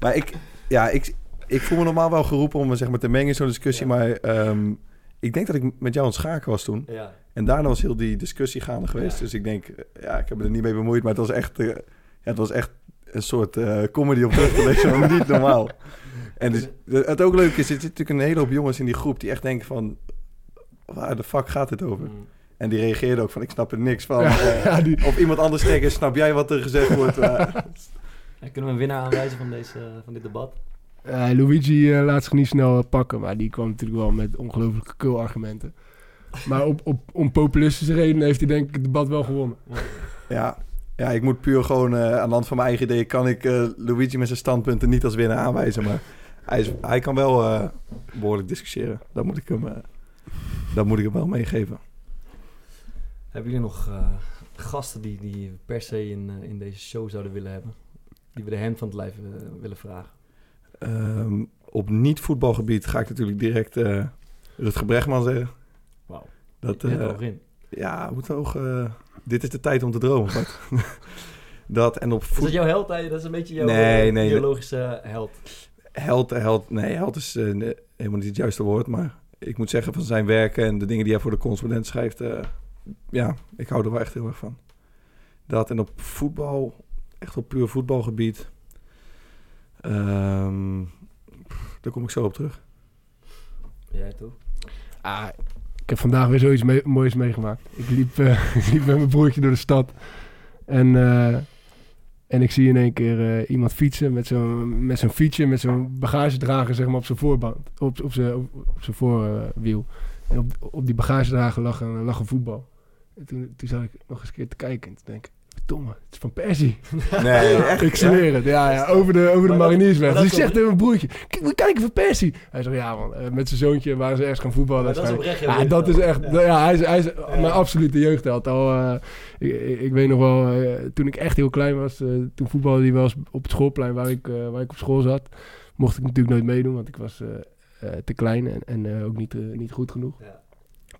maar ik, ja, ik, ik voel me normaal wel geroepen om me zeg maar, te mengen in zo'n discussie. Ja. Maar ehm, ik denk dat ik met jou aan het schaken was toen. Ja. En daarna was heel die discussie gaande geweest. Ja. Dus ik denk, eh, ja, ik heb me er niet mee bemoeid. Maar het was echt, eh, ja, het was echt een soort eh, comedy op terug te lezen. niet normaal. En dus, het ook leuk is, er zit natuurlijk een hele hoop jongens in die groep die echt denken van... Waar de fuck gaat dit over? Mm. En die reageerden ook van, ik snap er niks van. ja, Eh, ja, die, Of iemand anders zeggen, snap jij wat er gezegd wordt? Maar- kunnen we een winnaar aanwijzen van, deze, van dit debat? eh, Luigi eh, laat zich niet snel eh, pakken, maar die kwam natuurlijk wel met ongelooflijke kul-argumenten. Maar op, op, om populistische redenen heeft hij denk ik het debat wel gewonnen. ja, ja, ik moet puur gewoon eh, aan de hand van mijn eigen ideeën... kan ik eh, Luigi met zijn standpunten niet als winnaar aanwijzen. Maar hij, is, hij kan wel eh, behoorlijk discussiëren. Dat moet ik hem, eh, dat moet ik hem wel meegeven. Hebben jullie nog eh, gasten die, die per se in, in deze show zouden willen hebben? Die we de hand van het lijf willen vragen? Ehm, op niet-voetbalgebied ga ik natuurlijk direct eh Rutger Bregman zeggen. Wauw. Dat, al in. ja, moet ook, eh, dit is de tijd om te dromen. Dat en op Is voet... dat jouw held? Dat is een beetje jouw Nee, nee, biologische held. Held, held, nee, held is eh, ne- helemaal niet het juiste woord. Maar ik moet zeggen van zijn werken en de dingen die hij voor de correspondent schrijft. eh, ja, ik hou er wel echt heel erg van. Dat en op voetbal, echt op puur voetbalgebied. ehm, daar kom ik zo op terug. Jij toch? Ah, ik heb vandaag weer zoiets mee- moois meegemaakt. Ik liep, eh, ik liep met mijn broertje door de stad. En, eh, en ik zie in één keer eh, iemand fietsen met zo'n, met zo'n fietsje, met zo'n bagagedrager zeg maar, op zijn voorband. Op, op zijn, op, zijn voorwiel. en op, op die bagagedrager lag een, lag een voetbal. En toen, toen zat ik nog eens een keer te kijken en te denken... Verdomme, het is van Persie. Nee, echt. Ik zweer het, ja, ja, over de, over de Mariniersweg. Dus ik zeg tegen mijn broertje, kijk, we kijken van Persie. Hij zegt, ja man, eh, met zijn zoontje waren ze ergens gaan voetballen. Maar dat is oprecht Ja, dat is echt, ja, hij is, hij is Ja. mijn absolute jeugdheld. Al, eh, ik, weet nog wel, eh, toen ik echt heel klein was, eh, toen voetbalde hij wel eens op het schoolplein waar ik, eh, waar ik op school zat. Mocht ik natuurlijk nooit meedoen, want ik was te klein en, en eh, ook niet, niet goed genoeg. Ja.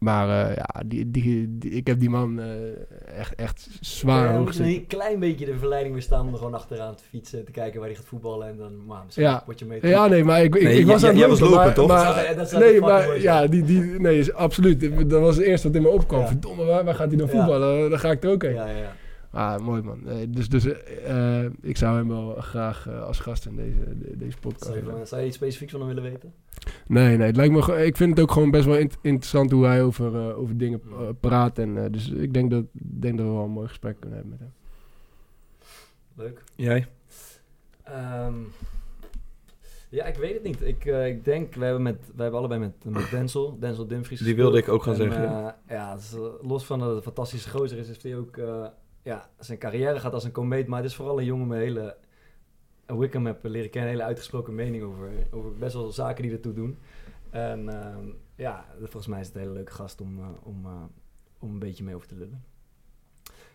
Maar eh, ja, die, die, die- ik heb die man eh, echt, echt zwaar Ja, hoog een klein beetje de verleiding weerstaan om er gewoon achteraan te fietsen, te kijken waar hij gaat voetballen en dan, maar misschien Ja. word je mee. Ja, nee, maar ik, ik, Nee, ik was aan het lopen, lopen, maar, toch? maar- Dat zou- dat zou de nee, maar mooi ja, die, die, nee, is absoluut. Dat was het eerste wat in me opkwam. Ja. Verdomme, waar, waar gaat hij dan Ja. voetballen? Dan ga ik er ook heen. Ja, ja, Ah, mooi man. Eh, dus dus eh, ik zou hem wel graag eh, als gast in deze, de- deze podcast Zou je, willen. van- zou je iets specifieks van hem willen weten? Nee, nee, het lijkt me, ik vind het ook gewoon best wel int- interessant hoe hij over, eh, over dingen eh, praat. En, dus ik denk dat, denk dat we wel een mooi gesprek kunnen hebben met hem. Leuk. Jij? Ehm, ja, ik weet het niet. Ik, eh, ik denk, we hebben, met, we hebben allebei met, met Denzel, Denzel Dumfries Die wilde ik ook gaan En, zeggen, ja, is, eh, los van dat het een fantastische gozer is, heeft hij ook... eh, ja, zijn carrière gaat als een komeet, maar het is vooral een jongen met hele... Ik hem heb leren kennen, een hele uitgesproken mening over, over best wel zaken die ertoe doen. En ehm, ja, volgens mij is het een hele leuke gast om, eh, om, eh, om een beetje mee over te lullen.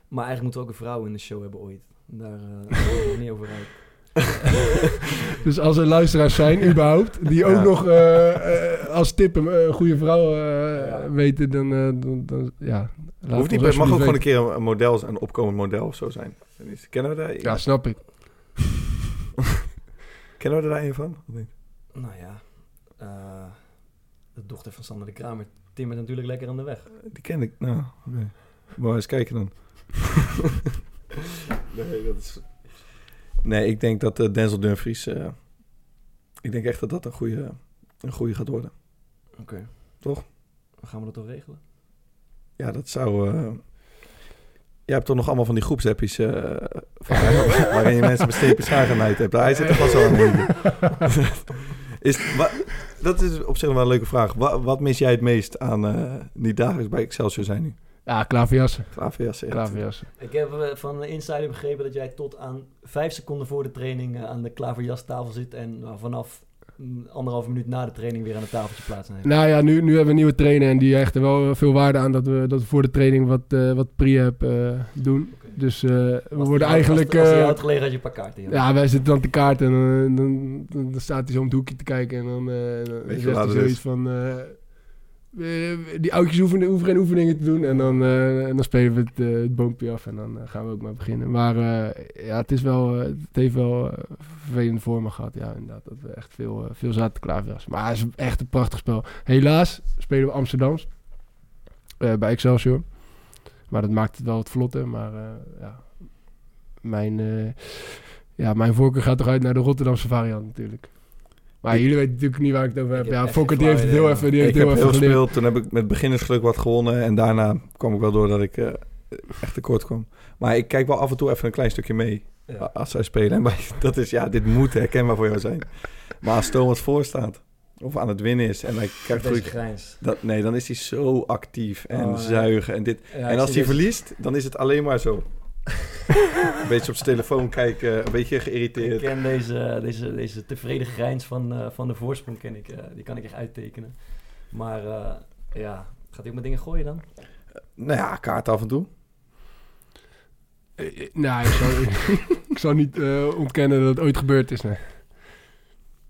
Maar eigenlijk moeten we ook een vrouw in de show hebben ooit. Daar eh, nog niet over uit. dus als er luisteraars zijn, überhaupt, die ook Ja. nog eh, eh, als tip een eh, goede vrouw eh, weten, dan, eh, dan, dan ja. laat Hoeft niet, mag ook gewoon een keer een model, een opkomend model of zo zijn. Kennen we daar? Ja, snap ik. Kennen we er daar een van? Of niet? Nou ja, eh, de dochter van Sander de Kramer timmert natuurlijk lekker aan de weg. Die ken ik. Nou, nee. Maar eens kijken dan. nee, dat is... Nee, ik denk dat eh, Denzel Dumfries... eh, ik denk echt dat dat een goede, een goede gaat worden. Oké. Toch? Gaan we dat toch regelen? Ja, dat zou... eh je hebt toch nog allemaal van die groepsappjes eh, van waarin je mensen met stepen schagenheid hebt. Hij zit er vast wel aan is, wa- dat is op zich wel een leuke vraag. Wa- wat mis jij het meest aan eh die dagelijks bij Excelsior zijn nu? Ja, klaverjassen. Klaverjassen. Ik heb eh, van de insider begrepen dat jij tot aan vijf seconden voor de training eh, aan de klaverjastafel zit en eh, vanaf mm, anderhalve minuut na de training weer aan het tafeltje plaatsneemt. Nou ja, nu, nu hebben we een nieuwe trainer en die hecht er wel veel waarde aan dat we, dat we voor de training wat, wat pre-app eh, doen. Dus eh, we worden eigenlijk... Als, als eh, had gelegen had je een paar kaarten. Ja. ja, wij zitten dan te kaart en dan, dan, dan staat hij zo om het hoekje te kijken en dan, eh, dan Weet je zegt hij het zoiets is? van... eh, die oudjes hoeven geen oefeningen te doen en dan, eh, en dan spelen we het, eh, het boompje af en dan gaan we ook maar beginnen. Maar ja, het, is wel, het heeft wel vervelende vormen gehad. Ja, inderdaad, dat we echt veel, veel zaten te klaverjassen. Maar het is echt een prachtig spel. Helaas spelen we Amsterdams bij Excelsior. Maar dat maakt het wel wat vlotter. Maar ja, mijn, ja, mijn voorkeur gaat toch uit naar de Rotterdamse variant natuurlijk. Maar Ik- jullie weten natuurlijk niet waar ik het over heb. Ja, Fokker die heeft het heel even, die heeft ik heb heel even gespeeld. Toen heb ik met beginnersgeluk wat gewonnen. En daarna kwam ik wel door dat ik eh, echt tekort kwam. Maar ik kijk wel af en toe even een klein stukje mee. Ja. Als zij spelen. En dat is, ja, dit moet herkenbaar voor jou zijn. Maar als Thomas voor staat. Of aan het winnen is. En hij krijgt Deze druk. grijns. Dat, nee, dan is hij zo actief en Oh, zuigen en dit. Ja, en als hij verliest, dan is het alleen maar zo. Een beetje op zijn telefoon kijken, een beetje Ik geïrriteerd. ken deze, deze, deze tevreden grijns van, eh, van de voorsprong, ken ik, eh, die kan ik echt uittekenen. Maar eh, ja, gaat hij ook met dingen gooien dan? Nou ja, kaart af en toe. Eh, eh, Nou, ik zou, ik zou niet eh, ontkennen dat het ooit gebeurd is. Nee.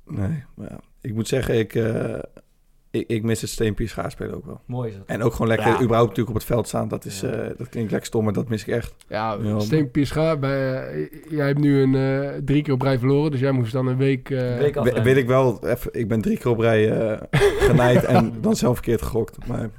Nee, maar ja, ik moet zeggen, ik, eh, ik, ik mis het steenpier schaarspelen ook wel. Mooi is het. En ook gewoon lekker, Ja. überhaupt natuurlijk op het veld staan. Dat, is, Ja. eh, dat klinkt lekker stom, maar dat mis ik echt. Ja, Ja, Steen Piescha, bij, eh, jij hebt nu een, eh, drie keer op rij verloren, dus jij moest dan een week... eh, Week We- weet ik wel, even, ik ben drie keer op rij eh genaaid en dan zelf verkeerd gegokt. Maar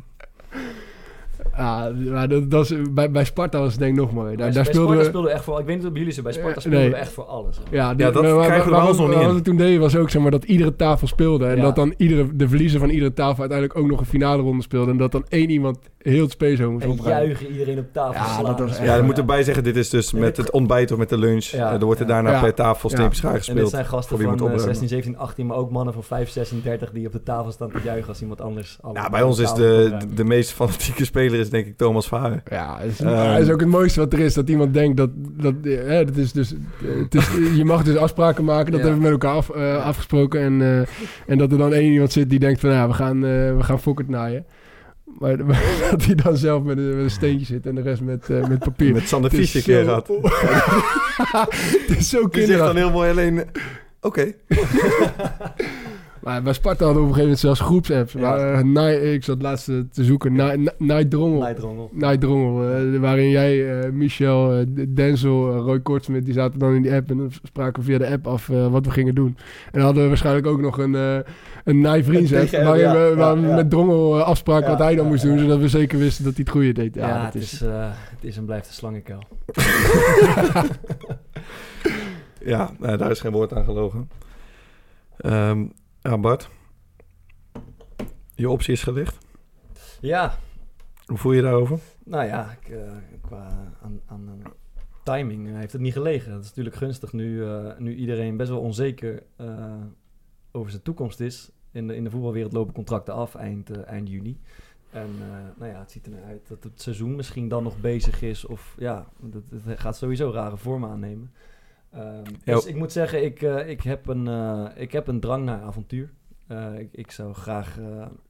Ja, maar dat, dat is, bij, bij Sparta was het denk ik nog mooi. Daar, Bij- daar bij speelden Sparta we... speelden we echt voor... Ik weet niet of bij jullie zijn. Bij Sparta Eh, speelden nee. we echt voor alles. hè. Ja, Ja, dat maar- krijgen we wel eens nog niet Wat we toen deden was ook zeg maar dat iedere tafel speelde. En Ja. dat dan iedere, de verliezer van iedere tafel uiteindelijk ook nog een finale ronde speelde. En dat dan één iemand heel het space moest En opruimen. juichen iedereen op tafel Ja, slaan. dat was echt- ja, dan moet erbij zeggen, dit is dus met het ontbijt of met de lunch. Ja, Eh, er wordt er ja. daarna Ja. per tafel Ja. steempjes schaar En dit gespeeld. zijn voor gasten van moet eh, opruimen. 16, 17, 18, maar ook mannen van 5, 36 die op de tafel staan te juichen als iemand anders... alle Ja, bij ons is tafel de, opruimt. de, de meest fanatieke speler is denk ik Thomas Varen. Ja, is, Ehm. is ook het mooiste wat er is. Dat iemand denkt dat... dat eh, hè, dat is dus, het is, je mag dus afspraken maken. Dat Ja. hebben we met elkaar af, eh, afgesproken. En, eh, en dat er dan één iemand zit die denkt van... Ja, we gaan, eh we gaan fokkert naaien. Maar, maar dat hij dan zelf met een, met een steentje zit en de rest met, eh, met papier. Met Sander Fies een keer gehad. het is zo Die zegt dan kinderachtig. heel mooi alleen... Oké. Maar bij Sparta hadden we op een gegeven moment zelfs groepsapps. Ja. Maar, eh, Night- ik zat laatst eh, te zoeken. Night, Night, Night Drongel. Nijdrongel. Night Drongel. eh, waarin jij, eh, Michel, eh, Denzel, eh, Roy Kortsmit, die zaten dan in die app. En dan spraken we via de app af eh, wat we gingen doen. En dan hadden we waarschijnlijk ook nog een, eh een Night Vriends ja, we waar we ja, ja. met Drongel eh, afspraken Ja, wat hij dan ja, moest ja, doen. ja. Zodat we zeker wisten dat hij het goede deed. Ja, Ja, het, is... eh, het is en blijft een slangenkuil. Ja, daar is geen woord aan gelogen. Ehm ja, Bart. Je optie is gelicht. Ja, Hoe voel je daarover? nou ja, ik, eh, qua aan, aan timing eh, heeft het niet gelegen. Dat is natuurlijk gunstig nu, eh, nu iedereen best wel onzeker over zijn toekomst is. In de, in de voetbalwereld lopen contracten af eind, eind juni. En nou ja, het ziet er naar uit dat het seizoen misschien dan nog bezig is. Of ja, het gaat sowieso rare vormen aannemen. Ehm, dus ik moet zeggen, ik, eh, ik, heb een, eh, ik heb een drang naar avontuur. Eh, ik, ik zou graag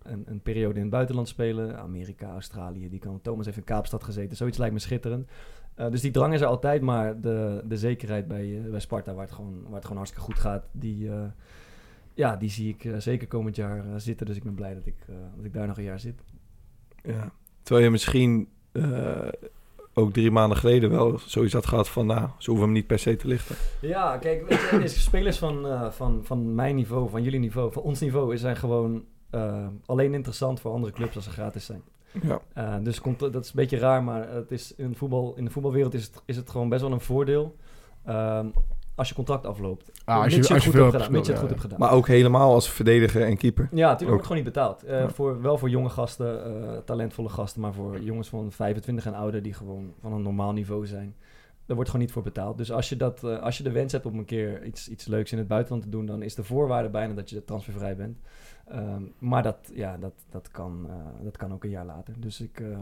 een, een periode in het buitenland spelen. Amerika, Australië, die kan. Thomas heeft in Kaapstad gezeten. Zoiets lijkt me schitterend. Dus die drang is er altijd, maar de, de zekerheid bij, bij Sparta, waar het, gewoon, waar het gewoon hartstikke goed gaat, die, ja, die zie ik zeker komend jaar zitten. Dus ik ben blij dat ik, dat ik daar nog een jaar zit. Ja. Terwijl je misschien ook drie maanden geleden wel zoiets had gehad van... nou, ze hoeven hem niet per se te lichten. Ja, kijk, weet je, er is spelers van, eh, van, van mijn niveau, van jullie niveau, van ons niveau, zijn gewoon eh, alleen interessant voor andere clubs als ze gratis zijn. Ja. Eh, dus komt, dat is een beetje raar, maar het is in, voetbal, in de voetbalwereld is het, is het gewoon best wel een voordeel ehm, als je contract afloopt. Ah, als je, Mits je als het je goed veel hebt gedaan. Je het goed ja. hebt gedaan. Maar ook helemaal als verdediger en keeper. Ja, natuurlijk Ook. wordt gewoon niet betaald. Eh, Ja. voor, wel voor jonge gasten, eh, talentvolle gasten, maar voor jongens van 25 en ouder die gewoon van een normaal niveau zijn. Daar wordt gewoon niet voor betaald. Dus als je, dat, eh, als je de wens hebt om een keer iets, iets leuks in het buitenland te doen, dan is de voorwaarde bijna dat je transfervrij bent. Ehm, maar dat, ja, dat, dat, kan, eh, dat kan ook een jaar later. Dus ik, eh,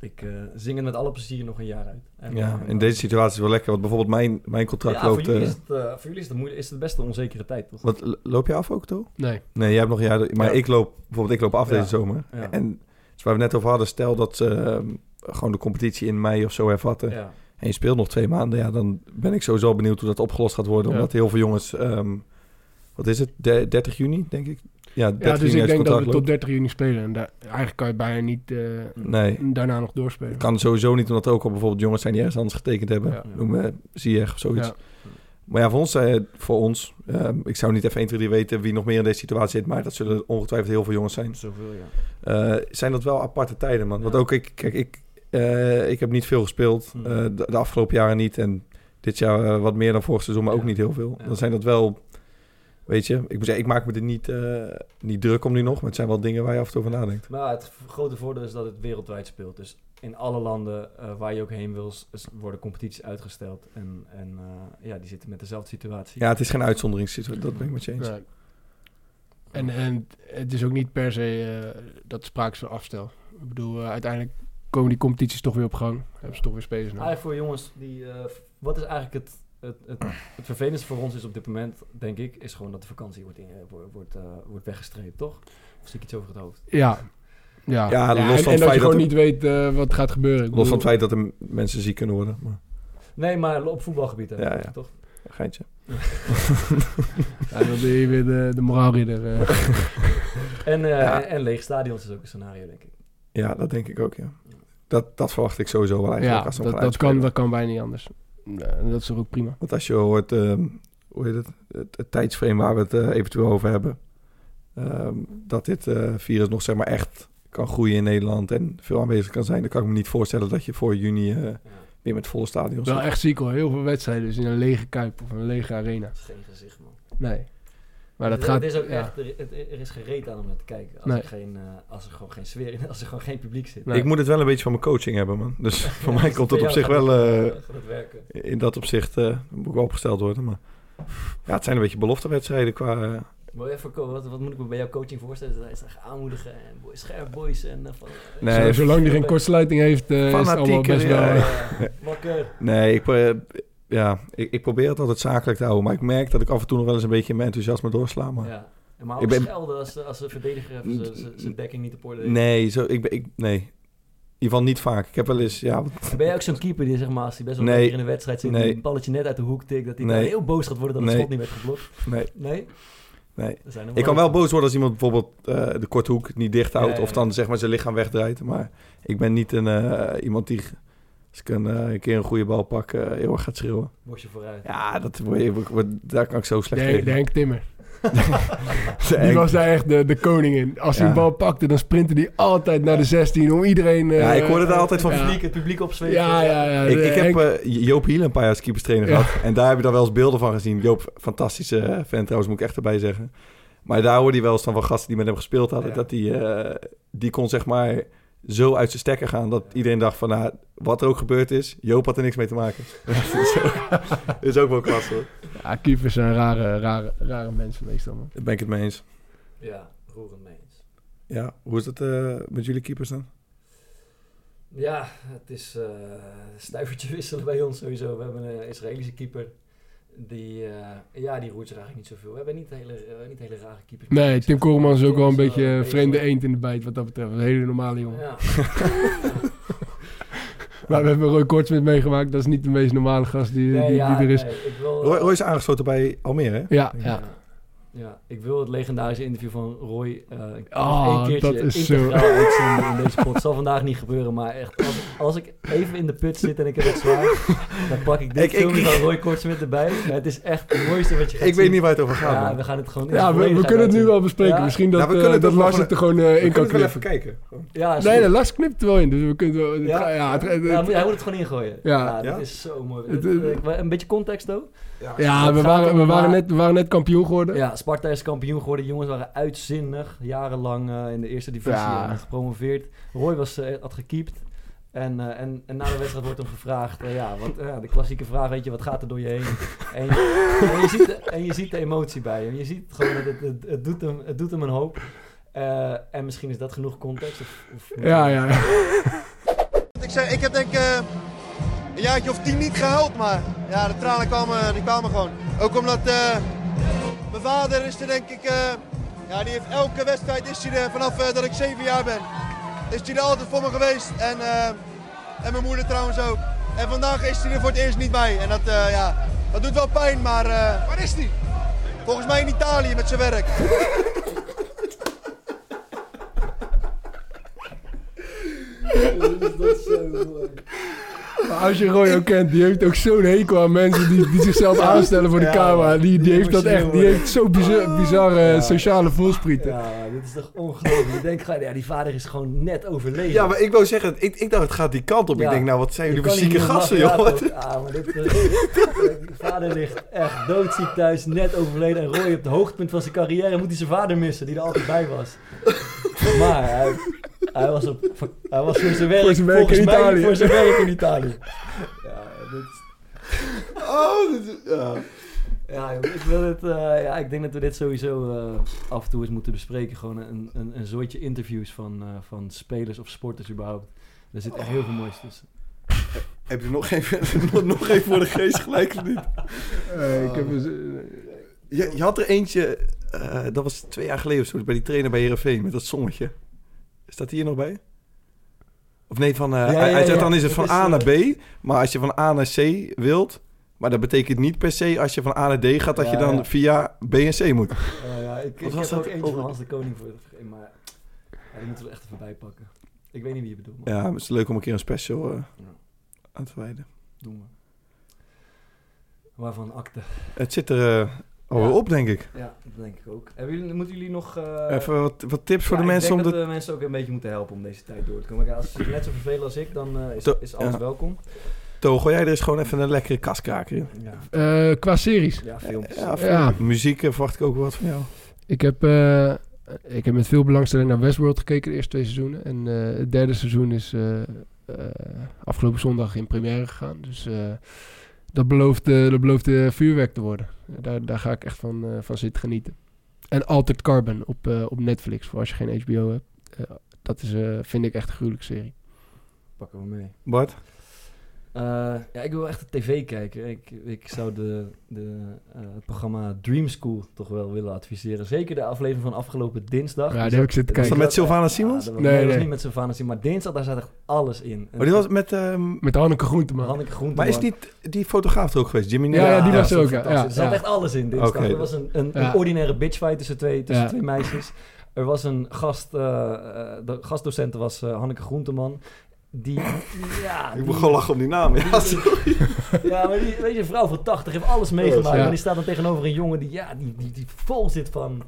ik eh, zing het met alle plezier nog een jaar uit. En, Ja, eh, in deze situatie is het wel lekker. Want bijvoorbeeld mijn, mijn contract ja, voor loopt... jullie, eh, is het, eh, voor jullie is het, moe- is het best een onzekere tijd, toch? wat, loop je af ook, toch? Nee. Nee, jij hebt nog een jaar... Maar Ja. ik loop... Bijvoorbeeld, ik loop af Ja. deze zomer. Ja. En dus waar we net over hadden, stel dat ze ehm, gewoon de competitie in mei of zo hervatten. Ja. En je speelt nog twee maanden. Ja, dan ben ik sowieso benieuwd hoe dat opgelost gaat worden. Ja. Omdat heel veel jongens... ehm, wat is het? De- 30 juni, denk ik? Ja, 30 Ja, dus juni ik denk dat we tot 30 juni spelen. En daar, eigenlijk kan je bijna niet eh. Nee. daarna nog doorspelen. Kan sowieso niet, omdat er ook al bijvoorbeeld jongens zijn die ergens anders getekend hebben. Ja. Noem me Ziyech of zoiets. Ja. Maar ja, voor ons, eh, voor ons ehm, ik zou niet even 1, 2, 3 weten wie nog meer in deze situatie zit, maar dat zullen ongetwijfeld heel veel jongens zijn. Zoveel, ja. Eh, zijn dat wel aparte tijden, man. Want ook ik, kijk, ik, eh, ik heb niet veel gespeeld, Hmm. eh, de, de afgelopen jaren niet. En dit jaar eh, wat meer dan vorig seizoen, maar ook niet heel veel. Ja. Dan zijn dat wel, weet je, ik moet zeggen, ik maak me er niet, eh, niet druk om nu nog, maar het zijn wel dingen waar je af en toe over nadenkt. Maar het v- grote voordeel is dat het wereldwijd speelt. Dus in alle landen eh, waar je ook heen wil, worden competities uitgesteld. En, en eh, ja, die zitten met dezelfde situatie. Ja, het is geen uitzonderingssituatie, dat ben ik met je eens. Nee. En, en het is ook niet per se eh, dat sprake is van afstel. Ik bedoel, eh, uiteindelijk komen die competities toch weer op gang. Hebben ze toch weer spelers nodig. Eigenlijk voor jongens die... eh, wat is eigenlijk het, het, het, het vervelendste voor ons is op dit moment, denk ik, is gewoon dat de vakantie wordt, in, wordt, wordt, eh, wordt weggestreept, toch? Of zie ik iets over het hoofd? Ja. Ja, Ja, los en, van en het dat je feit gewoon dat niet weet eh, wat gaat gebeuren. Los van het feit dat er mensen ziek kunnen worden. Maar, Nee, maar op voetbalgebied, hè, Ja, ja. toch? geintje. Ja, dan ben je weer de, de moraalridder. eh. En, eh, Ja. en, leeg stadions is ook een scenario, denk ik. Ja, dat denk ik ook, ja. Dat, dat verwacht ik sowieso wel eigenlijk. ja, als dat, dat, kan, dat kan bijna niet anders. Ja, dat is toch ook prima. Want als je hoort, ehm, hoe heet het, het, het tijdsframe waar we het eh, eventueel over hebben, ehm, dat dit eh, virus nog zeg maar echt kan groeien in Nederland en veel aanwezig kan zijn, dan kan ik me niet voorstellen dat je voor juni eh, weer met volle stadions Wel echt ziek hoor. Heel veel wedstrijden dus in een lege kuip of een lege arena. Geen gezicht, man. Nee. Maar dat het, gaat... het is ook ja. echt, er, er is gereed aan om naar te kijken. Als, Nee. er, geen, eh, als er gewoon geen sfeer in, als er gewoon geen publiek zit. Nee. Ik moet het wel een beetje van mijn coaching hebben, man. Dus voor Ja, mij komt het op zich wel... het, eh, in dat opzicht eh, moet ik wel opgesteld worden. Maar ja, het zijn een beetje beloftewedstrijden qua... Wil je even, wat, wat moet ik me bij jouw coaching voorstellen? Dat hij zegt aanmoedigen en boy, scherp boys en... van, Nee, zolang hij geen kortsluiting heeft, eh, is het allemaal best wel... wakker. Nee, ik, ja, ik, ik probeer het altijd zakelijk te houden. Maar ik merk dat ik af en toe nog wel eens een beetje mijn enthousiasme doorsla. Maar Ja. Maar Ik ook ben- schelden als, als een verdediger zijn- dekking niet op orde heeft. nee, zo, ik, ben- ik, nee, in ieder geval niet vaak. Ik heb wel eens, ja, Ben jij ook zo'n keeper die zeg maar, als hij best wel Nee. in de wedstrijd zit, Nee. die een balletje net uit de hoek tikt, dat hij Nee. heel boos gaat worden dat het schot niet werd geblokt? nee, Nee? nee. Ik kan wel boos worden als iemand bijvoorbeeld eh, de korte hoek niet dicht houdt. Ja, ja, Of dan zeg maar zijn lichaam wegdraait. Maar ik ben niet een, eh, iemand die, als ik een, eh, een keer een goede bal pak, eh, heel erg gaat schreeuwen. Bosje vooruit. Ja, dat, word je- word- daar kan ik zo slecht de, Henk- de tegen. Henk Timmer. Die Henk- was daar echt de, de koning in. Als hij Ja. een bal pakte, dan sprintte hij altijd naar de 16 om iedereen... eh, Ja, ik hoorde daar altijd van Het ja. publiek, het publiek opzweept. Ja, ja, ja. Ik, heb eh, Joop Hiel een paar jaar als keeperstrainer Ja. gehad. En daar heb je dan wel eens beelden van gezien. Joop, fantastische eh, fan trouwens, moet ik echt erbij zeggen. Maar daar hoorde hij wel eens dan van gasten die met hem gespeeld hadden. Ja. Dat hij, eh, die kon zeg maar zo uit zijn stekker gaan. Dat iedereen dacht van, nou, wat er ook gebeurd is. Joop had er niks mee te maken. dat is ook, dat is ook wel klasse hoor. Ja, keepers zijn rare, rare, rare mensen meestal, man. Daar ben ik het mee eens. Ja, roerend mee eens. Ja, hoe is het eh, met jullie keepers dan? Ja, het is eh stuivertje wisselen bij ons sowieso. We hebben een Israëlische keeper. Die, eh, ja, die roert zich eigenlijk niet zoveel. We hebben niet hele, niet hele rare keepers. Nee, Tim Koreman is ook wel een beetje een vreemde beetje- eend in de bijt wat dat betreft. Een hele normale jongen. Ja. Maar we hebben Roy Kortsmit meegemaakt. Dat is niet de meest normale gast die, Nee, die, ja, er is. nee, ik wil, Roy, Roy is aangesloten bij Almere, hè? Ja, ja. Ja, ik wil het legendarische interview van Roy eh Oh, één keertje dat is zo- in deze pot. zal vandaag niet gebeuren, maar echt, als, als ik even in de put zit en ik heb het zwaar, dan pak ik dit Ik- ik- filmpje van Roy Kortsmit erbij. Maar het is echt het mooiste wat je gaat Ik weet niet waar het over gaat. Ja, man. we gaan het gewoon Ja, we, kunnen het nu wel bespreken. Ja? Misschien dat, Nou, we eh, het dat Lars het er gewoon eh, in kan kunnen wel even knippen. kijken. Gewoon. Ja, Nee, Lars knipt er wel in. Dus we kunnen wel... het Ja? ga- ja, het, het- Ja, hij moet- het gewoon ingooien. Ja. Ja, dat Ja? is zo mooi. Het- Het- eh, een beetje context ook. ja, het we gaat waren, om, we, waren maar- net, we waren net kampioen geworden. Ja, Sparta is kampioen geworden. De jongens waren uitzinnig. Jarenlang eh, in de eerste divisie Ja. eh, gepromoveerd. Roy was, eh, had gekiept. En, eh, en, en na de wedstrijd wordt hem gevraagd, ja, wat, de klassieke vraag, weet je, wat gaat er door je heen? En, je- en, je, ziet, de- en je ziet de emotie bij hem. Je ziet gewoon, dat het, het, het, doet, hem, het doet hem een hoop. Eh, en misschien is dat genoeg context. Of, of Ja, ja, ja. Ik, zeg, ik heb denk ik eh, een jaartje of tien niet gehuild, maar ja, de tranen kwamen, die kwamen gewoon. Ook omdat eh, mijn vader is er denk ik, eh, ja, die heeft elke wedstrijd is hij er vanaf eh, dat ik zeven jaar ben. Is hij er altijd voor me geweest en, eh, en mijn moeder trouwens ook. En vandaag is hij er voor het eerst niet bij en dat, eh, ja, dat doet wel pijn, maar... eh, Waar is hij? Volgens mij in Italië met zijn werk. Maar als je Roy ook kent, die heeft ook zo'n hekel aan mensen die, die zichzelf aanstellen voor de Ja, camera. Die, die die heeft dat echt, die heeft zo bizar, bizarre Ja. sociale voelsprieten. Ja, dit is toch ongelooflijk. Je denkt gewoon, ja, die vader is gewoon net overleden. Ja, maar ik wou zeggen, ik, ik dacht het gaat die kant op. Ja. Ik denk, nou wat zijn jullie voor zieke gasten, lachen, joh. ja? Ja, maar dit, eh, die vader ligt echt doodziek thuis, net overleden. En Roy op het hoogtepunt van zijn carrière moet hij zijn vader missen, die er altijd bij was. Maar hij, hij, was, op, hij was voor zijn werk, Voor zijn werk volgens in mij Italië. voor zijn werk in Italië. Ja, dit is- Oh, dit is- ja. ja, ik, wil het, eh, ja, ik denk dat we dit sowieso eh, af en toe eens moeten bespreken. Gewoon een, een, een zooitje interviews van, eh, van spelers of sporters überhaupt. Er zit echt heel veel moois tussen. Heb je nog even, nog, nog even voor de geest gelijk of niet? Eh, ik heb eens, eh, Je, je had er eentje, eh, dat was twee jaar geleden of zo, bij die trainer bij Heerenveen met dat zonnetje. Staat die hier nog bij? Of nee, van, eh, Ja, hij, ja, hij zegt ja. dan is het Dat van is, A naar eh, B, maar als je van A naar C wilt, maar dat betekent niet per se als je van A naar D gaat, dat Ja, je dan ja. via B en C moet. Uh, ja, ik, ik was heb dat? ook eentje van Hans de Koning voor vergeten, maar ja, die moeten we echt even bijpakken. Ik weet niet wie je bedoelt, maar Ja, het is leuk om een keer een special eh, Ja. aan te wijden. doen we. Waarvan akte. Het zit er eh, alweer Ja. op, denk ik. Ja, dat denk ik ook. Hebben jullie, moeten jullie nog... eh, Even wat, wat tips voor de mensen ik om denk de... dat we mensen ook een beetje moeten helpen om deze tijd door te komen. Kijk, als ze net zo vervelen als ik, dan eh, is, To- is alles ja. welkom. To, gooi jij er eens gewoon even een lekkere kaskraker in. Ja, eh, qua series. ja films. Ja, Ja. muziek verwacht ik ook wat van jou. Ik heb, eh, ik heb met veel belangstelling naar Westworld gekeken de eerste twee seizoenen. En eh, het derde seizoen is eh, eh, afgelopen zondag in première gegaan. Dus eh, dat, belooft, eh, dat belooft eh, vuurwerk te worden. Daar, daar ga ik echt van, eh, van zitten genieten. En Altered Carbon op, eh, op Netflix, voor als je geen HBO hebt. Eh, dat is, eh, vind ik echt een gruwelijke serie. Pakken we mee. Bart? Eh, ja, ik wil echt de tv kijken. Ik, ik zou de, de, eh, het programma Dream School toch wel willen adviseren. Zeker de aflevering van afgelopen dinsdag. Ja, Die heb ik zitten Was dat kijken. met Sylvana Simons? Ja, dat Nee, nee, dat was niet met Sylvana Simons. Maar dinsdag, daar zat echt alles in. Oh, die was met... ehm, Met Hanneke Groenteman. Hanneke Groenteman. maar is niet die fotograaf er ook geweest? Jimmy Ja, ja, die was er ook, ja. Er zat ja. echt alles in dinsdag. Oké. Er was een, een, Ja. een ordinaire bitchfight tussen twee, tussen Ja. twee meisjes. Er was een gast... eh, eh, de gastdocent was eh, Hanneke Groenteman. Die... ja, Ik gewoon lachen om die naam. Ja, Die- ja, maar die, weet je, een vrouw van 80 heeft alles meegemaakt. Ja. En die staat dan tegenover een jongen die, ja, die, die, die vol zit van,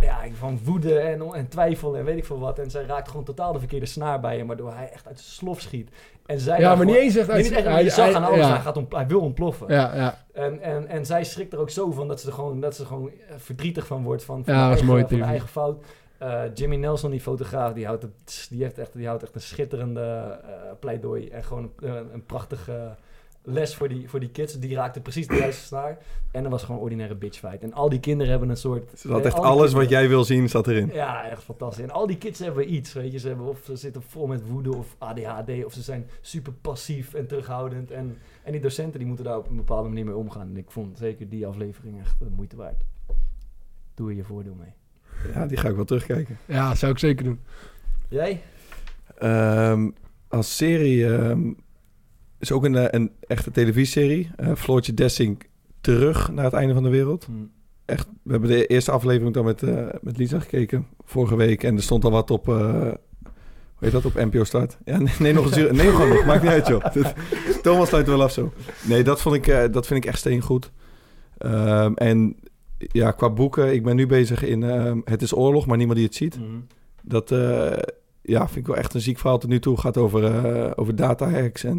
ja, van woede en, en twijfel en weet ik veel wat. En zij raakt gewoon totaal de verkeerde snaar bij hem, waardoor hij echt uit zijn slof schiet. En zij Ja, maar niet eens echt uit... hij- je zag aan alles, ja. hij, gaat ont- hij wil ontploffen. Ja, ja. En, en, en zij schrikt er ook zo van dat ze er gewoon, dat ze er gewoon eh, verdrietig van wordt. Van, van Ja, eigen, mooi van haar eigen fout. Eh, Jimmy Nelson, die fotograaf, die houdt, het, die, heeft echt, die houdt echt een schitterende eh, pleidooi. En gewoon een, een, een prachtige les voor die, voor die kids. Die raakte precies de juiste snaar. En er was gewoon een ordinaire bitchfight. En al die kinderen hebben een soort... Ze had eh, echt al alles wat jij wil zien, zat erin. ja, echt fantastisch. En al die kids hebben iets, weet je. Ze hebben of ze zitten vol met woede of ADHD, of ze zijn super passief en terughoudend. En, en die docenten die moeten daar op een bepaalde manier mee omgaan. En ik vond zeker die aflevering echt de moeite waard. Doe er je voordeel mee. Ja, die ga ik wel terugkijken. ja, zou ik zeker doen. Jij? Ehm, als serie... ehm, is ook een, eh, een echte televisieserie. Eh Floortje Dessing terug naar het einde van de wereld. Hm. Echt, we hebben de eerste aflevering dan met, eh, met Lisa gekeken vorige week. En er stond al wat op, eh, hoe heet dat, op NPO Start. Ja, nee, nee nog een zuur- Nee, gewoon nog. Maakt niet uit, joh. Thomas sluit wel af zo. Nee, dat, vond ik, eh, dat vind ik echt steengoed. Ehm, en ja, qua boeken, ik ben nu bezig in ehm, Het is oorlog, maar niemand die het ziet. Mhm. Dat eh, ja, vind ik wel echt een ziek verhaal tot nu toe. gaat over, eh over data hacks en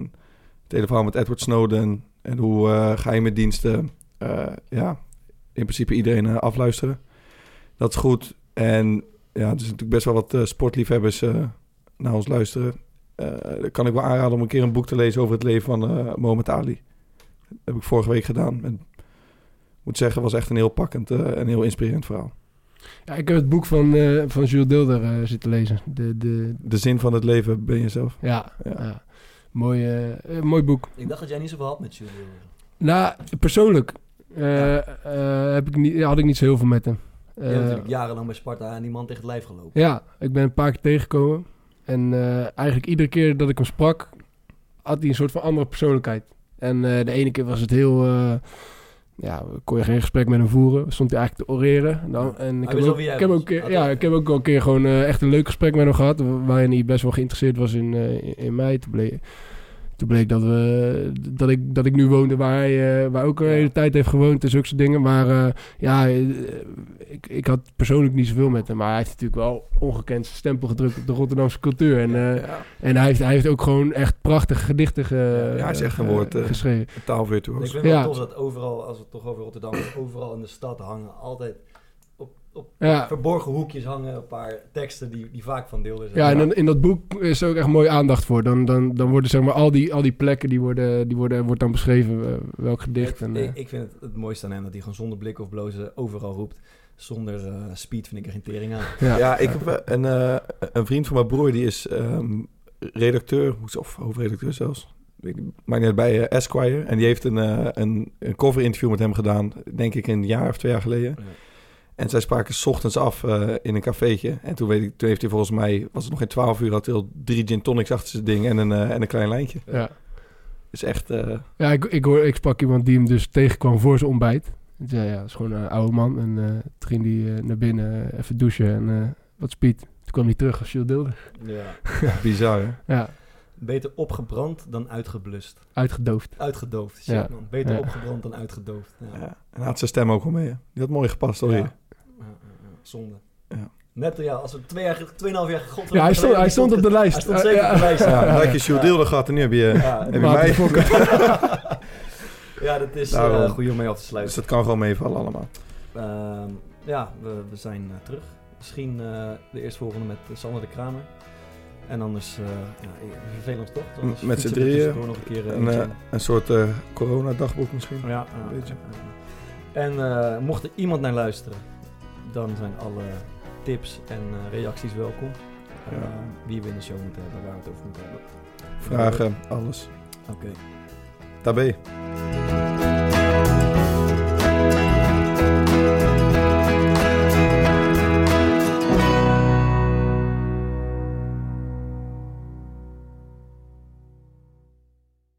het hele verhaal met Edward Snowden. En hoe eh, geheime diensten ja, in principe iedereen afluisteren. Dat is goed. En ja, er zijn natuurlijk best wel wat sportliefhebbers naar ons luisteren. Dan kan ik wel aanraden om een keer een boek te lezen over het leven van Mohamed Ali. Dat heb ik vorige week gedaan. Ik moet zeggen, was echt een heel pakkend eh, en heel inspirerend verhaal. Ja, ik heb het boek van, eh, van Jules Deelder eh, zitten lezen. De, de, De zin van het leven ben je zelf. ja, Ja. ja. Mooi, mooi boek. Ik dacht dat jij niet zoveel had met Jules. Nou, persoonlijk eh, eh, heb ik niet, had ik niet zo heel veel met hem. Je hebt Eh, natuurlijk jarenlang bij Sparta en die man tegen het lijf gelopen. ja, ik ben een paar keer tegengekomen. En eh, eigenlijk iedere keer dat ik hem sprak, had hij een soort van andere persoonlijkheid. En eh, de ene keer was het heel... ja, kon je geen gesprek met hem voeren. Stond hij eigenlijk te oreren. En, dan, en ik heb al ook, ik heb ja, ik heb ook wel een keer gewoon eh, echt een leuk gesprek met hem gehad. Waarin hij best wel geïnteresseerd was in, eh, in, in mij. Toen bleek, toen bleek dat, we, dat, ik, dat ik nu woonde waar hij eh, waar ook een Ja. hele tijd heeft gewoond. En zulke soort dingen. Maar eh, ja, eh, ik, ik had persoonlijk niet zoveel met hem. Maar hij heeft natuurlijk wel ongekend zijn stempel gedrukt op de Rotterdamse cultuur. En, eh, Ja, en hij, heeft, hij heeft ook gewoon echt prachtige gedichten ge- Ja, hij is echt een woord, eh, geschreven. taalvirtuoos. Ik vind het Ja. wel tof dat overal, als we het toch over Rotterdam hebben, overal in de stad hangen altijd op, Ja. verborgen hoekjes hangen een paar teksten die, die vaak van deel zijn. Ja, en dan in dat boek is er ook echt mooi aandacht voor. Dan, dan, dan worden zeg maar al die, al die plekken die worden, die worden, wordt dan beschreven eh, welk gedicht. ik, En, eh, ik, ik vind het het mooiste aan hem dat hij gewoon zonder blik of blozen overal roept. Zonder eh, speed vind ik er geen tering aan. ja. Ja, ik heb een, eh, een vriend van mijn broer, die is ehm, redacteur, of hoofdredacteur zelfs. Niet uit, bij Esquire. En die heeft een, een, een cover interview met hem gedaan, denk ik een jaar of twee jaar geleden. Ja. En zij spraken 's ochtends af eh, in een cafeetje. En toen, weet ik, toen heeft hij volgens mij, was het nog geen twaalf uur, had hij al drie gin tonics achter zijn ding en een, eh, en een klein lijntje. ja. is echt... eh, Ja, ik, ik, hoor, ik sprak iemand die hem dus tegenkwam voor zijn ontbijt. Ik zei, ja, dat is gewoon een oude man. En eh, toen ging hij naar binnen, even douchen en eh, wat speed. Toen kwam hij terug als Jules Deelder. Ja. bizar, hè? Ja, Beter opgebrand dan uitgeblust. uitgedoofd. Uitgedoofd, shit Ja. man. Beter Ja. opgebrand dan uitgedoofd. Ja. Ja. En had zijn stem ook wel mee, hè? Die had mooi gepast, hoor Ja. je. Ja, ja, ja. Zonde. Ja. Net, ja, als we twee jaar, tweeënhalf jaar god, Ja, hij stond, hij stond op de lijst. Hij stond zeker Ja, op de lijst. Ja, had je Deelder gehad en nu heb je, Ja, heb je mij. Ja, dat is Daarom. eh goed om mee af te Dus sluiten. dat kan gewoon meevallen allemaal. Ehm, ja, we, we zijn eh, terug. Misschien eh, de eerstvolgende met Sander de Kramer. En anders, eh ja, we vervelen ons toch? Anders met z'n drieën. tussendoor nog een keer. Een, een soort eh corona-dagboek misschien. ja, ja, beetje. En eh, mocht er iemand naar luisteren, dan zijn alle tips en eh, reacties welkom. Eh. Wie we in de show moeten hebben, waar we het over moeten hebben. Vragen, alles. Oké. Daarbij.